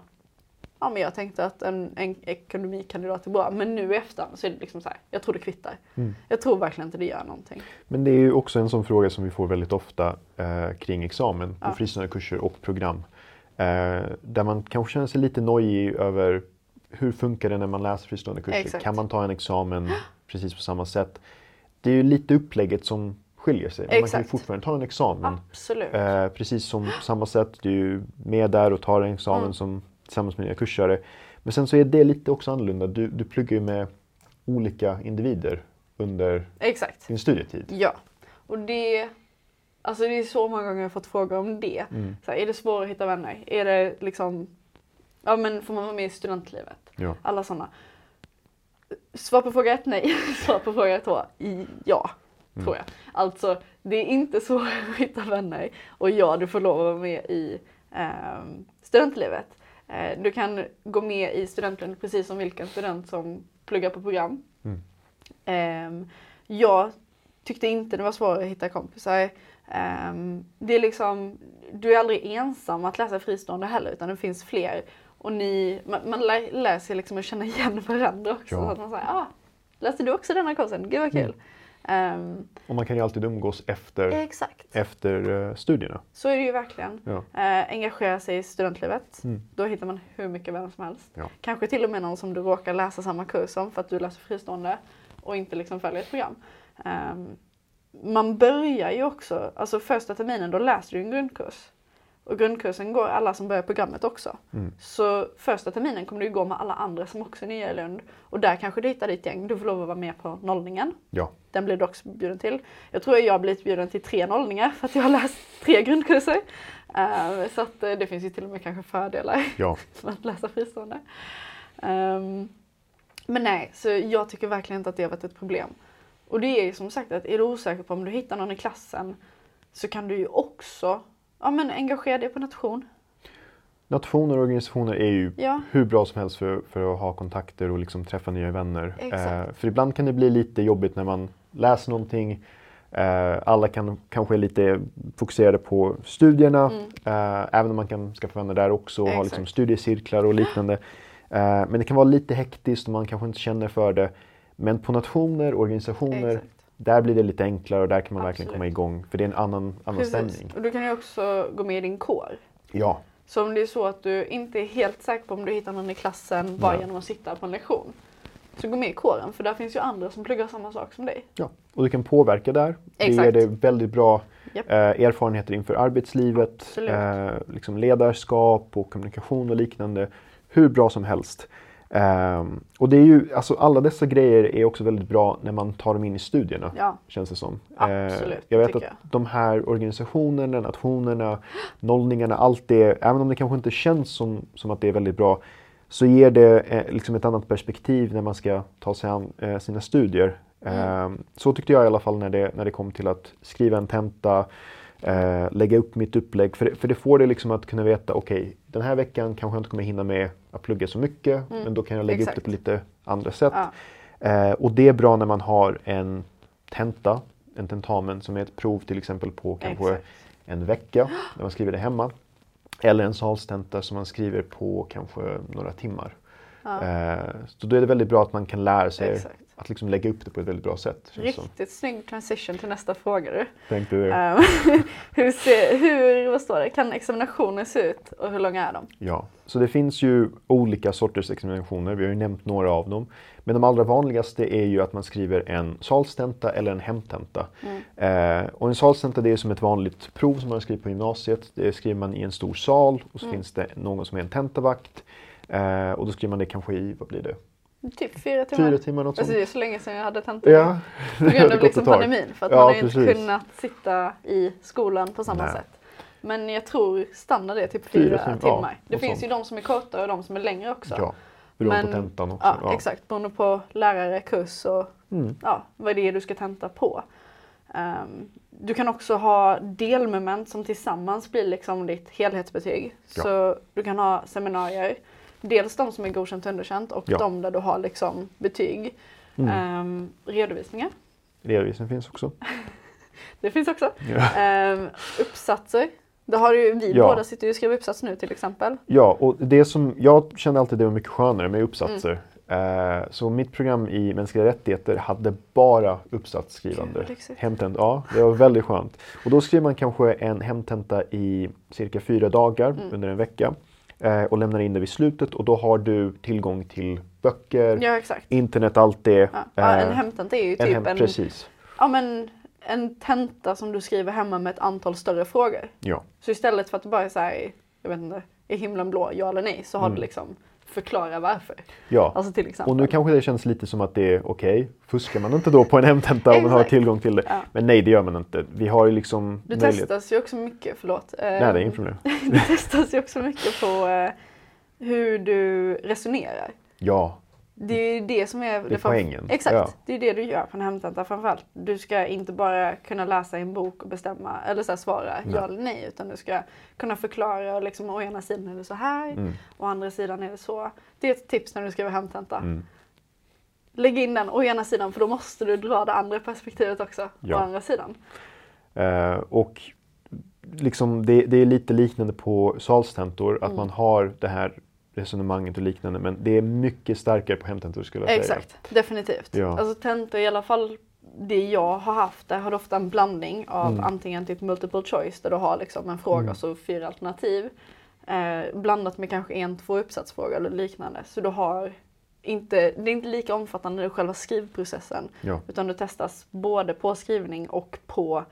Ja men jag tänkte att en, en ekonomikandidat är bra men nu i efterhand så är det liksom så här, jag tror det kvittar. Mm. Jag tror verkligen inte det gör någonting. Men det är ju också en sån fråga som vi får väldigt ofta eh, kring examen på ja. fristående kurser och program. Eh, där man kanske känner sig lite nojig över hur funkar det när man läser fristående kurser? Exakt. Kan man ta en examen precis på samma sätt? Det är ju lite upplägget som skiljer sig. Men man kan ju fortfarande ta en examen. Absolut. Eh, precis som på samma sätt. Du är med där och tar en examen mm. som, tillsammans med dina kursare. Men sen så är det lite också annorlunda. Du, du pluggar ju med olika individer under Exakt. din studietid. Ja, och det Alltså det är så många gånger jag fått frågor om det. Mm. Så här, är det svårt att hitta vänner? Är det liksom, ja men får man vara med i studentlivet? Ja. Alla sådana. Svar på fråga ett, nej. Svar på fråga två, ja. Mm. Tror jag. Alltså, det är inte svårt att hitta vänner. Och ja, du får lov att vara med i eh, studentlivet. Eh, du kan gå med i studentlivet precis som vilken student som pluggar på program. Mm. Eh, jag tyckte inte det var svårt att hitta kompisar. Um, det är liksom, du är aldrig ensam att läsa fristående heller utan det finns fler. Och ni, man, man lär sig liksom att känna igen varandra också. Ja. Så att man säger, ah, läste du också denna kursen? Gud vad kul. Mm. Um, och man kan ju alltid umgås efter, exakt. efter uh, studierna. Så är det ju verkligen. Ja. Uh, engagera sig i studentlivet. Mm. Då hittar man hur mycket vänner som helst. Ja. Kanske till och med någon som du råkar läsa samma kurs som för att du läser fristående och inte liksom följer ett program. Um, man börjar ju också, alltså första terminen då läser du en grundkurs. Och grundkursen går alla som börjar programmet också. Mm. Så första terminen kommer du gå med alla andra som också är nya i Lund. Och där kanske du hittar ditt gäng. Du får lov att vara med på nollningen. Ja. Den blir du också bjuden till. Jag tror jag har blivit bjuden till tre nollningar för att jag har läst tre grundkurser. Uh, så att uh, det finns ju till och med kanske fördelar ja. med att läsa fristående. Um, men nej, så jag tycker verkligen inte att det har varit ett problem. Och det är ju som sagt att är du osäker på om du hittar någon i klassen så kan du ju också ja, men engagera dig på nation. Nationer och organisationer är ju ja. hur bra som helst för, för att ha kontakter och liksom träffa nya vänner. Eh, för ibland kan det bli lite jobbigt när man läser någonting. Eh, alla kan, kanske är lite fokuserade på studierna, mm. eh, även om man kan skaffa vänner där också och ha liksom studiecirklar och liknande. Eh, men det kan vara lite hektiskt och man kanske inte känner för det. Men på nationer, organisationer, Exakt. Där blir det lite enklare och där kan man Absolut. verkligen komma igång. För det är en annan, annan stämning. Och du kan ju också gå med i din kår. Ja. Så om det är så att du inte är helt säker på om du hittar någon i klassen bara genom att sitta på en lektion. Så gå med i kåren för där finns ju andra som pluggar samma sak som dig. Ja, och du kan påverka där. Exakt. Det ger dig väldigt bra yep. eh, erfarenheter inför arbetslivet, eh, liksom ledarskap och kommunikation och liknande. Hur bra som helst. Um, och det är ju, alltså alla dessa grejer är också väldigt bra när man tar dem in i studierna. Ja. Känns det som. Absolut, uh, jag vet att jag. de här organisationerna, nationerna, nollningarna, allt det, även om det kanske inte känns som, som att det är väldigt bra, så ger det eh, liksom ett annat perspektiv när man ska ta sig an eh, sina studier. Mm. Um, så tyckte jag i alla fall när det, när det kom till att skriva en tenta, Eh, lägga upp mitt upplägg, för det, för det får det liksom att kunna veta, okej, den här veckan kanske jag inte kommer hinna med att plugga så mycket, men då kan jag lägga Mm. exakt. upp det på lite andra sätt. Ja. Eh, och det är bra när man har en tenta, en tentamen som är ett prov till exempel på kanske Exakt. en vecka, när man skriver det hemma. Eller en salstenta som man skriver på kanske några timmar. Ja. Eh, så då är det väldigt bra att man kan lära sig Exakt. att liksom lägga upp det på ett väldigt bra sätt. känns som. Riktigt snygg transition till nästa fråga du. Tänkte det. Ehm, hur, ser, hur vad står det, kan examinationer se ut och hur långa är de? Ja, så det finns ju olika sorters examinationer. Vi har ju nämnt några av dem. Men de allra vanligaste är ju att man skriver en salstenta eller en hemtenta. Eh, och en salstenta det är som ett vanligt prov som man skriver på gymnasiet. Det skriver man i en stor sal och så finns det någon som är en tentavakt. Eh, och då skriver man det kanske i, vad blir det? Typ fyra timmar. Fyra timmar något Alltså det är så länge sedan jag hade tentor. Ja, På grund av liksom pandemin. För att Ja, man har ju inte kunnat sitta i skolan på samma Nej. sätt. Men jag tror standard är typ Fyra fyra tim- timmar. ja, det finns sånt. ju de som är kortare och de som är längre också. Ja, beroende på Men- tentan också. Ja, exakt. Beroende på lärare, kurs och Mm. ja, vad det är du ska tenta på. Ehm, du kan också ha delmoment som tillsammans blir liksom ditt helhetsbetyg. Ja. Så du kan ha seminarier. Dels de som är godkänt och underkänt och Ja. de där du har liksom betyg. Mm. Ehm, redovisningar. Redovisning finns också. Det finns också. Ja. Ehm, uppsatser. Det har ju, vi Ja. båda sitter ju och skriver uppsats nu till exempel. Ja, och det som jag kände alltid det var mycket skönare med uppsatser. Mm. Eh, så mitt program i mänskliga rättigheter hade bara uppsatsskrivande. Gud, vad lyxigt. Hemtent, ja, det var väldigt skönt. Och då skriver man kanske en hemtenta i cirka fyra dagar Mm. under en vecka. Eh, och lämnar in det vid slutet och då har du tillgång till böcker, Ja internet, allt det. Ja. Ja, en Eh, hemtenta är ju en typ hem- en, Precis. ja, men en tenta som du skriver hemma med ett antal större frågor. Ja. Så istället för att bara här, jag vet inte, är himlen blå, ja eller nej, så har Mm. du liksom förklara varför. ja. Alltså till exempel. Och nu kanske det känns lite som att det är okej. Fuskar man inte då på en hemtenta om man har tillgång till det? Ja. Men nej, det gör man inte. Vi har ju liksom Du möjlighet. testas ju också mycket, förlåt. Nej, det är inget problem. Du testas ju också mycket på eh, hur du resonerar. Ja, Det är ju det som är... det är poängen. Exakt, Ja. det är det du gör på en hemtenta framförallt. Du ska inte bara kunna läsa en bok och bestämma eller så här, svara Nej. ja eller nej utan du ska kunna förklara och liksom å ena sidan är det så här Mm. och å andra sidan är det så. Det är ett tips när du skriver hemtenta. Mm. Lägg in den å ena sidan för då måste du dra det andra perspektivet också. Ja. Å andra sidan. Eh, och liksom det, det är lite liknande på salstentor, att Mm. man har det här resonemanget och liknande. Men det är mycket starkare på hemtentor skulle jag säga. Exakt, definitivt. Ja. Alltså tentor i alla fall det jag har haft där har ofta en blandning av Mm. antingen typ multiple choice där du har liksom en fråga Mm. och så fyra alternativ. Eh, blandat med kanske en, två uppsatsfrågor eller liknande. Så du har inte, det är inte lika omfattande i själva skrivprocessen. Ja. Utan du testas både på skrivning och på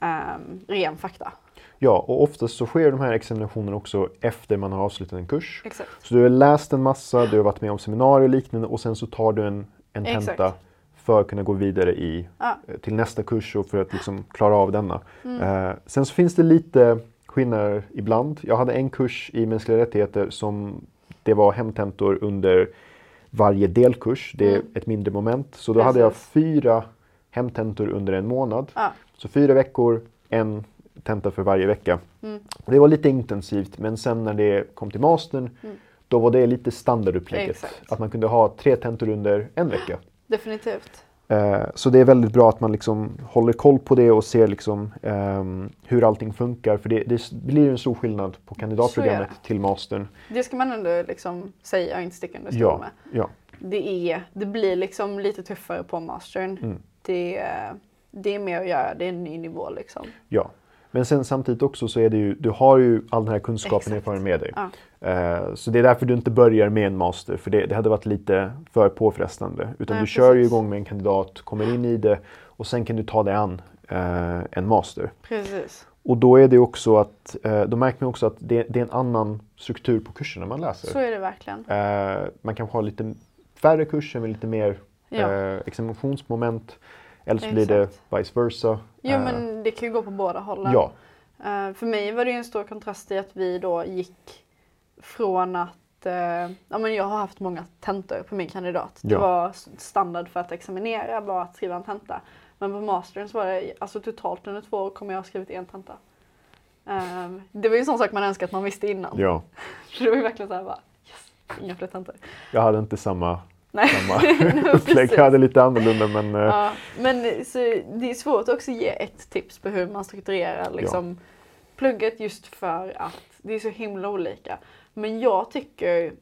ehm, ren fakta. Ja, och oftast så sker de här examinationerna också efter man har avslutat en kurs. Exakt. Så du har läst en massa, du har varit med om seminarier och liknande och sen så tar du en, en tenta Exakt. för att kunna gå vidare i, Ja. eh, till nästa kurs och för att liksom klara av denna. Mm. Eh, sen så finns det lite skillnader ibland. Jag hade en kurs i mänskliga rättigheter som det var hemtentor under varje delkurs. Det är Mm. ett mindre moment. Så då hade jag Precis. fyra hemtentor under en månad. Ja. Så fyra veckor, en tenta för varje vecka. Mm. Det var lite intensivt men sen när det kom till mastern Mm. då var det lite standardupplägget. Exakt. Att man kunde ha tre tentor under en vecka. Definitivt. Eh, Så det är väldigt bra att man liksom håller koll på det och ser liksom, ehm, hur allting funkar. För det, det blir en stor skillnad på kandidatprogrammet till mastern. Det ska man ändå liksom säga och inte sticka under stol Ja, med. ja, det, är, det blir liksom lite tuffare på mastern. Mm. Det, är- det är mer att göra, det är en ny nivå liksom. ja. Men sen samtidigt också så är det ju, du har ju all den här kunskapen och Exakt. erfarenheten med dig. Ja. Eh, Så det är därför du inte börjar med en master, för det, det hade varit lite för påfrestande. Utan Nej, du kör ju igång med en kandidat, kommer in i det och sen kan du ta dig an eh, en master. Precis. Och då är det också att, eh, då märker man också att det, det är en annan struktur på kurserna man läser. Så är det verkligen. Man kanske har lite färre kurser med lite mer Ja. examinationsmoment. Eller så blir det vice versa. Jo Eh, men det kan ju gå på båda hållen. Ja, Eh, för mig var det ju en stor kontrast i att vi då gick från att, eh, ja men jag har haft många tentor på min kandidat. Det Ja. var s- standard för att examinera var att skriva en tenta. Men på mastern så var det, alltså totalt under två år kommer jag ha skrivit en tenta. Um, det var ju en sån sak man önskar att man visste innan. Ja. Så det var ju verkligen såhär bara, yes, inga fler tentor. Jag hade inte samma, Nej. samma upplägg. Jag hade lite annorlunda men eh, Ja, men så det är svårt också att ge ett tips på hur man strukturerar liksom, plugget just för att det är så himla olika. Men jag tycker,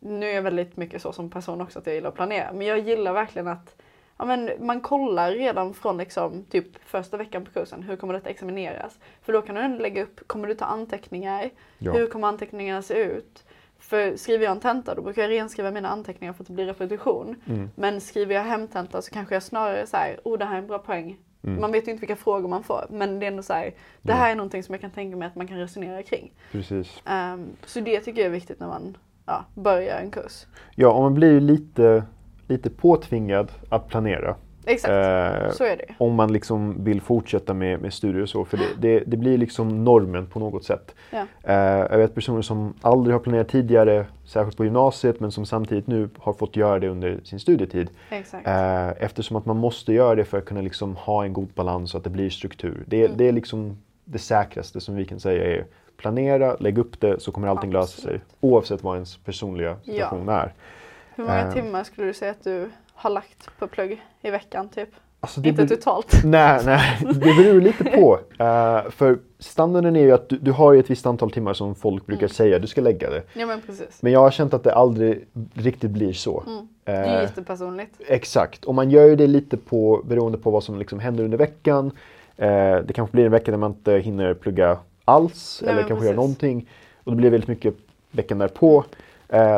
nu är jag väldigt mycket så som person också att jag gillar att planera, men jag gillar verkligen att ja, men man kollar redan från liksom, typ första veckan på kursen, hur kommer detta examineras? För då kan du lägga upp, kommer du ta anteckningar? Ja. Hur kommer anteckningarna se ut? För skriver jag en tenta då brukar jag renskriva mina anteckningar för att det blir repetition. Mm. Men skriver jag hemtenta så kanske jag snarare här, oh det här är en bra poäng. Mm. Man vet ju inte vilka frågor man får men det är ändå så här, det här är någonting som jag kan tänka mig att man kan resonera kring. precis. Ehm, så det tycker jag är viktigt när man ja, börjar en kurs. Ja, och man blir ju lite, lite påtvingad att planera. Exakt, Eh, så är det. om man liksom vill fortsätta med, med studier och så. För det, det, det blir liksom normen på något sätt. Ja. Eh, jag vet personer som aldrig har planerat tidigare, särskilt på gymnasiet, men som samtidigt nu har fått göra det under sin studietid. Exakt. Eh, eftersom att man måste göra det för att kunna liksom ha en god balans så att det blir struktur. Det, Mm. det är liksom det säkraste som vi kan säga är planera, lägg upp det så kommer allting lösa sig. Absolut. Oavsett vad ens personliga situation är. Hur många eh, timmar skulle du säga att du har lagt på plugg i veckan typ? Alltså, det Inte totalt. Nej, nej, det beror lite på. Eh, för standarden är ju att du, du har ett visst antal timmar som folk brukar Mm. säga du ska lägga det. Ja men precis. Men jag har känt att det aldrig riktigt blir så. Mm. Det är Eh, jättepersonligt. Exakt, och man gör ju det lite på, beroende på vad som liksom händer under veckan. Eh, det kanske blir en vecka där man inte hinner plugga alls Nej, eller kanske göra någonting. Och då blir det väldigt mycket veckan därpå. Eh,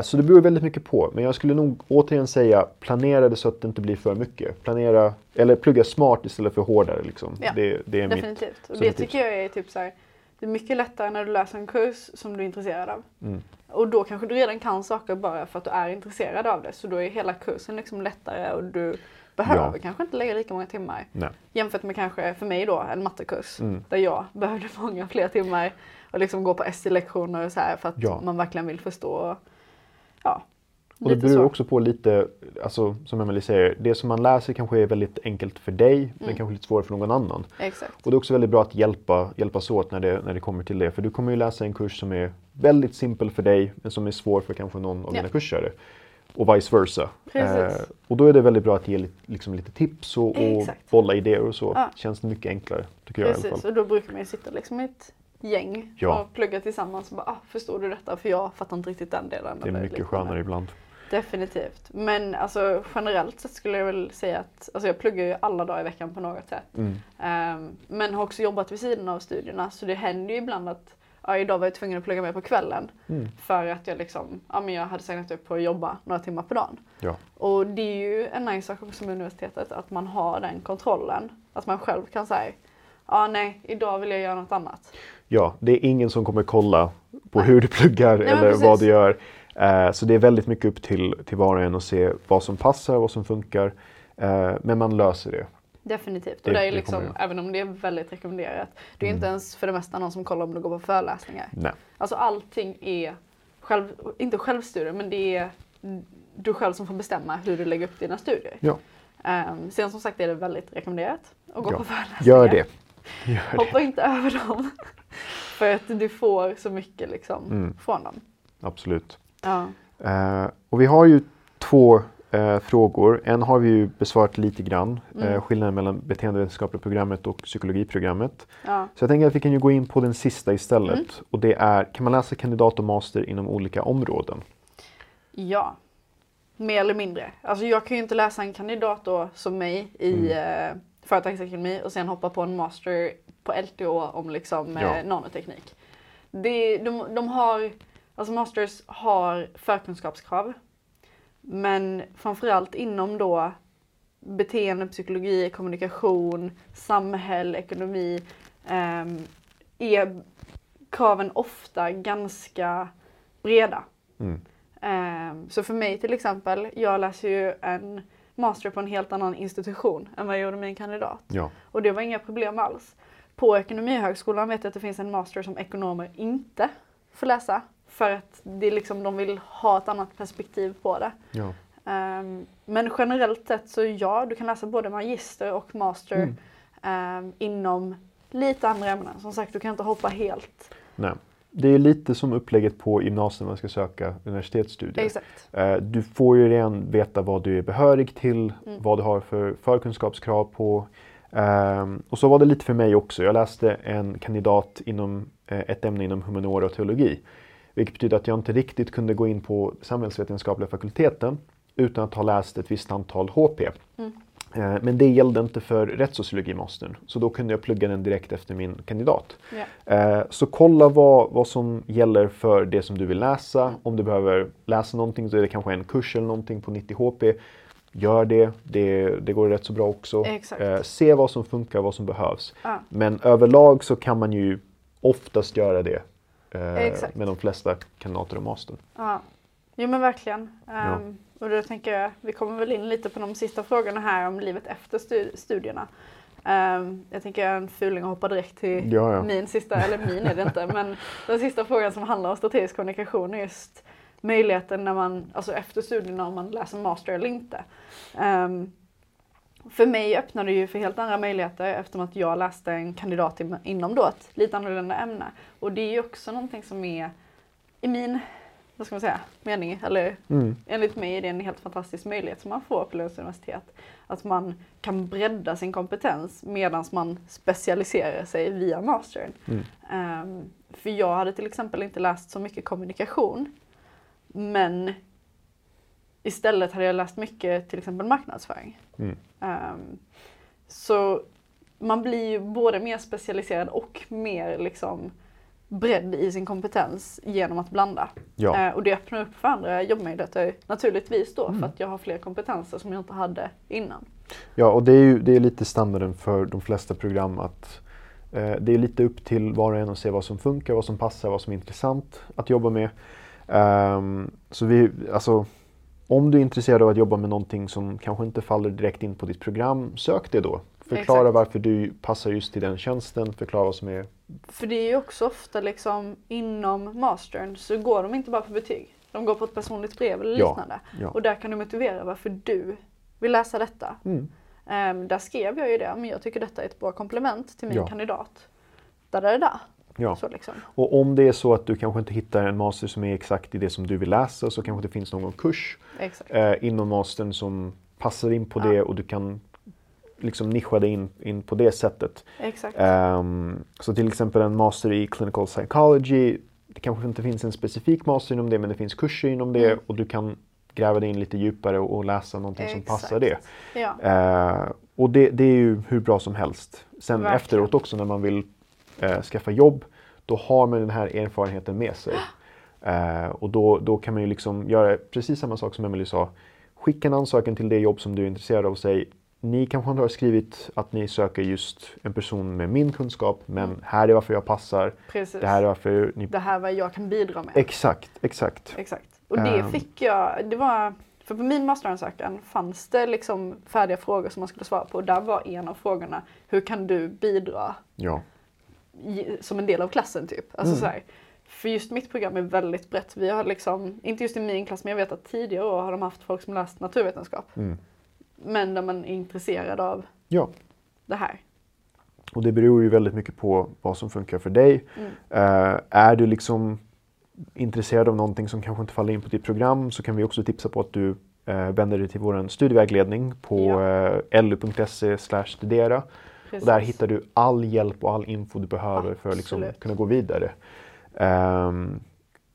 så det beror väldigt mycket på. Men jag skulle nog återigen säga planera det så att det inte blir för mycket. Planera, eller plugga smart istället för hårdare. Liksom. Ja, det, det är mitt. Definitivt. Och så det mitt tycker jag är typ så här, det är mycket lättare när du läser en kurs som du är intresserad av. Mm. Och då kanske du redan kan saker bara för att du är intresserad av det. Så då är hela kursen liksom lättare och du behöver Ja. kanske inte lägga lika många timmar. Nej. Jämfört med kanske för mig då en mattekurs Mm. där jag behövde många fler timmar och liksom gå på ST-lektioner och så här för att Ja. man verkligen vill förstå. Ja, Och det beror så. också på lite, alltså, som Emelie säger, det som man läser kanske är väldigt enkelt för dig men Mm. kanske lite svårare för någon annan. Exakt. Och det är också väldigt bra att hjälpa, hjälpas åt när det, när det kommer till det. För du kommer ju läsa en kurs som är väldigt simpel för dig men som är svår för kanske någon av Ja. dina kursare. Och vice versa. Eh, Precis. och då är det väldigt bra att ge lite, liksom lite tips och, och bolla idéer och så. Ja. Känns mycket enklare, tycker jag i alla Precis, fall. och då brukar man ju sitta liksom i ett gäng Ja. och plugga tillsammans och bara ah, förstår du detta? För jag fattar inte riktigt den delen. Det är mycket skönare ibland. Definitivt. Men alltså generellt sett skulle jag väl säga att alltså jag pluggar ju alla dagar i veckan på något sätt. Mm. Ehm, men har också jobbat vid sidan av studierna så det händer ju ibland att ja, idag var jag tvungen att plugga mer på kvällen Mm. för att jag liksom, ja men jag hade signat upp på att jobba några timmar på dagen. Ja. Och det är ju en nice sak också med universitetet att man har den kontrollen. Att man själv kan säga, ja nej idag vill jag göra något annat. Ja, det är ingen som kommer kolla på hur du pluggar Nej, eller vad du gör. Eh, så det är väldigt mycket upp till, till var och en att se vad som passar, vad som funkar. Eh, men man löser det. Definitivt. Det- och det är det liksom, även om det är väldigt rekommenderat, det är Mm. inte ens för det mesta någon som kollar om du går på föreläsningar. Nej. Alltså allting är, själv, inte självstudier, men det är du själv som får bestämma hur du lägger upp dina studier. Ja. Um, sen som sagt är det väldigt rekommenderat att gå Ja. på föreläsningar. Gör det. Gör det. Hoppa inte över dem. för att du får så mycket liksom Mm. från dem. Absolut. Ja. Eh, och vi har ju två eh, frågor. En har vi ju besvarat lite grann. Mm. Eh, skillnaden mellan beteendevetenskapliga programmet och psykologiprogrammet. Ja. Så jag tänker att vi kan ju gå in på den sista istället. Mm. Och det är, kan man läsa kandidat och master inom olika områden? ja, mer eller mindre. Alltså jag kan ju inte läsa en kandidat då som mig i Mm. eh, företagsekonomi och sen hoppa på en master på LTO om liksom Ja. eh, nanoteknik. Det, de, de har, alltså masters har förkunskapskrav. Men framförallt inom då beteende, psykologi, kommunikation, samhälle, ekonomi ehm, är kraven ofta ganska breda. Mm. Ehm, så för mig till exempel, jag läser ju en master på en helt annan institution än vad jag gjorde min kandidat. Ja. Och det var inga problem alls. På Ekonomihögskolan vet jag att det finns en master som ekonomer inte får läsa. För att det är liksom, de vill ha ett annat perspektiv på det. ja. Ehm, men generellt sett så ja, du kan läsa både magister och master Mm. ehm, inom lite andra ämnen. Som sagt, du kan inte hoppa helt. Nej. Det är lite som upplägget på gymnasiet när man ska söka universitetsstudier. Exakt. Eh, Du får ju redan veta vad du är behörig till, Mm. vad du har för förkunskapskrav på. Ehm, och så var det lite för mig också. Jag läste en kandidat inom eh, ett ämne inom humaniora och teologi. Vilket betyder att jag inte riktigt kunde gå in på samhällsvetenskapliga fakulteten utan att ha läst ett visst antal HP. Mm. Eh, Men det gällde inte för rättssociologimastern. Så då kunde jag plugga den direkt efter min kandidat. Eh, Så kolla vad, vad som gäller för det som du vill läsa. Om du behöver läsa någonting så är det kanske en kurs eller någonting på 90 HP. Gör det, det, det går rätt så bra också. Eh, Se vad som funkar, vad som behövs. Ja. Men överlag så kan man ju oftast göra det eh, med de flesta kandidater och mastern. Ja, jo men verkligen. Ja. Ehm, och då tänker jag, vi kommer väl in lite på de sista frågorna här om livet efter stu- studierna. Ehm, jag tänker en fuling och hoppa direkt till Ja, ja. min sista, eller min är det inte, men den sista frågan som handlar om strategisk kommunikation är just möjligheten när man, alltså efter studierna om man läser master eller inte. Ehm, för mig öppnade det ju för helt andra möjligheter eftersom att jag läste en kandidat inom då ett lite annorlunda ämne. Och det är ju också någonting som är i min, vad ska man säga, mening, eller Mm. enligt mig är det en helt fantastisk möjlighet som man får på Lunds universitet. Att man kan bredda sin kompetens medan man specialiserar sig via mastern. Mm. Ehm, för jag hade till exempel inte läst så mycket kommunikation. Men istället hade jag läst mycket till exempel marknadsföring. Mm. Ehm, så man blir ju både mer specialiserad och mer liksom bredd i sin kompetens genom att blanda. Ja. Eh, och det öppnar upp för andra jobbmöjligheter naturligtvis då Mm. för att jag har fler kompetenser som jag inte hade innan. Ja, och det är ju det är lite standarden för de flesta program att eh, det är lite upp till var och en att se vad som funkar, vad som passar, vad som är intressant att jobba med. Ehm, så vi, alltså, om du är intresserad av att jobba med någonting som kanske inte faller direkt in på ditt program, sök det då. Förklara Exakt. varför du passar just till den tjänsten, förklara vad som är... För det är ju också ofta liksom inom mastern så går de inte bara på betyg. De går på ett personligt brev eller Ja, liknande. ja. Och där kan du motivera varför du vill läsa detta. Mm. Ehm, där skrev jag ju det, men jag tycker detta är ett bra komplement till min Ja. kandidat. Där, där, där. Ja. Liksom. Och om det är så att du kanske inte hittar en master som är exakt i det som du vill läsa så kanske det finns någon kurs eh, inom mastern som passar in på Ja. det och du kan liksom nischa dig in, in på det sättet. Ehm, så till exempel en master i clinical psychology. Det kanske inte finns en specifik master inom det men det finns kurser inom det Mm. och du kan gräva dig in lite djupare och, och läsa någonting som Exakt. passar det. Ja. Eh, och det, det är ju hur bra som helst. Sen Verkligen. efteråt också när man vill eh, skaffa jobb, då har man den här erfarenheten med sig. Eh, och då, då kan man ju liksom göra precis samma sak som Emily sa. Skicka en ansökan till det jobb som du är intresserad av och säg ni kanske inte har skrivit att ni söker just en person med min kunskap men Mm. här är varför jag passar. Precis. Det här är varför ni... det här är vad jag kan bidra med. Exakt, exakt. Exakt. Och det Ehm. fick jag, det var, för på min masteransökan fanns det liksom färdiga frågor som man skulle svara på. Och där var en av frågorna, hur kan du bidra Ja. I, som en del av klassen typ? Alltså Mm. så här, för just mitt program är väldigt brett. Vi har liksom, inte just i min klass, men jag vet att tidigare år har de haft folk som läst naturvetenskap. Mm. Men där man är intresserad av ja. det här. Och det beror ju väldigt mycket på vad som funkar för dig. Mm. Eh, är du liksom intresserad av någonting som kanske inte faller in på ditt program så kan vi också tipsa på att du eh, vänder dig till vår studievägledning på Ja. eh, lu.se studera. Och Precis. där hittar du all hjälp och all info du behöver för att liksom Absolut. kunna gå vidare. Ehm,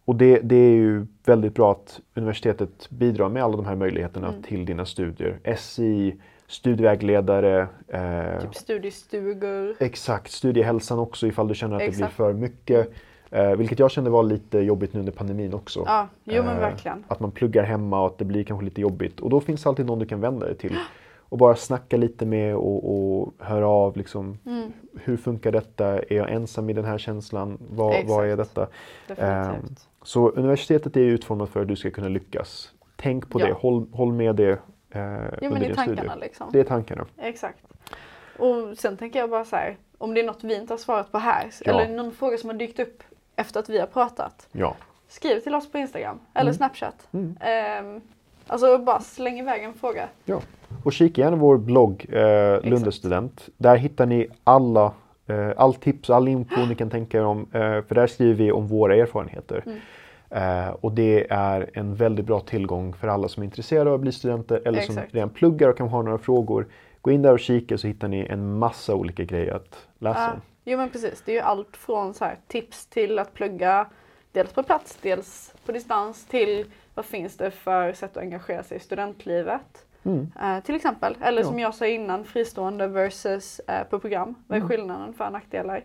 och det, det är ju väldigt bra att universitetet bidrar med alla de här möjligheterna Mm. till dina studier. SI, studievägledare, eh, Typ studiestugor. Exakt, studiehälsan också ifall du känner att det Exakt. blir för mycket. Eh, vilket jag kände var lite jobbigt nu under pandemin också. Ja, jo men Eh, verkligen. Att man pluggar hemma och att det blir kanske lite jobbigt. Och då finns det alltid någon du kan vända dig till. Och bara snacka lite med och, och höra av liksom, Mm, hur funkar detta? Är jag ensam i den här känslan? Vad, vad är detta? definitivt. Så universitetet är utformat för att du ska kunna lyckas. Tänk på Ja. det, håll, håll med det eh, Jo under men din tankarna studie. liksom. Det är tankarna. Exakt. Och sen tänker jag bara så här, om det är något vi inte har svarat på här, Ja. eller någon fråga som har dykt upp efter att vi har pratat, Ja. skriv till oss på Instagram eller Mm. Snapchat. Mm. Ehm, Alltså bara släng iväg en fråga. Ja. Och kika gärna vår blogg eh, Lundestudent. Där hittar ni alla eh, all tips all info ni kan tänka er om. Eh, för där skriver vi om våra erfarenheter. Mm. Eh, och det är en väldigt bra tillgång för alla som är intresserade av att bli studenter eller som Exakt. redan pluggar och kan ha några frågor. Gå in där och kika så hittar ni en massa olika grejer att läsa om. jo men precis, det är ju allt från så här, tips till att plugga dels på plats, dels på distans till vad finns det för sätt att engagera sig i studentlivet. Mm. Eh, till exempel, eller Ja. som jag sa innan, fristående versus eh, på program. Vad är Mm. skillnaden för nackdelar?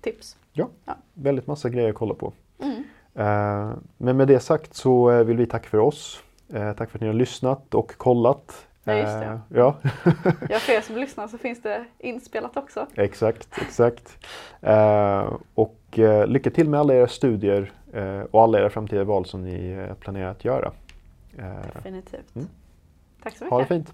Tips. Ja, Ja. väldigt massa grejer att kolla på. Mm. Eh, men med det sagt så eh, vill vi tacka för oss. Eh, tack för att ni har lyssnat och kollat. Ja, just det. Uh, ja. ja, för er som lyssnar så finns det inspelat också. Exakt, exakt. Uh, och uh, lycka till med alla era studier och alla era framtida val som ni planerar att göra. Definitivt. Mm. Tack så mycket. Ha det fint.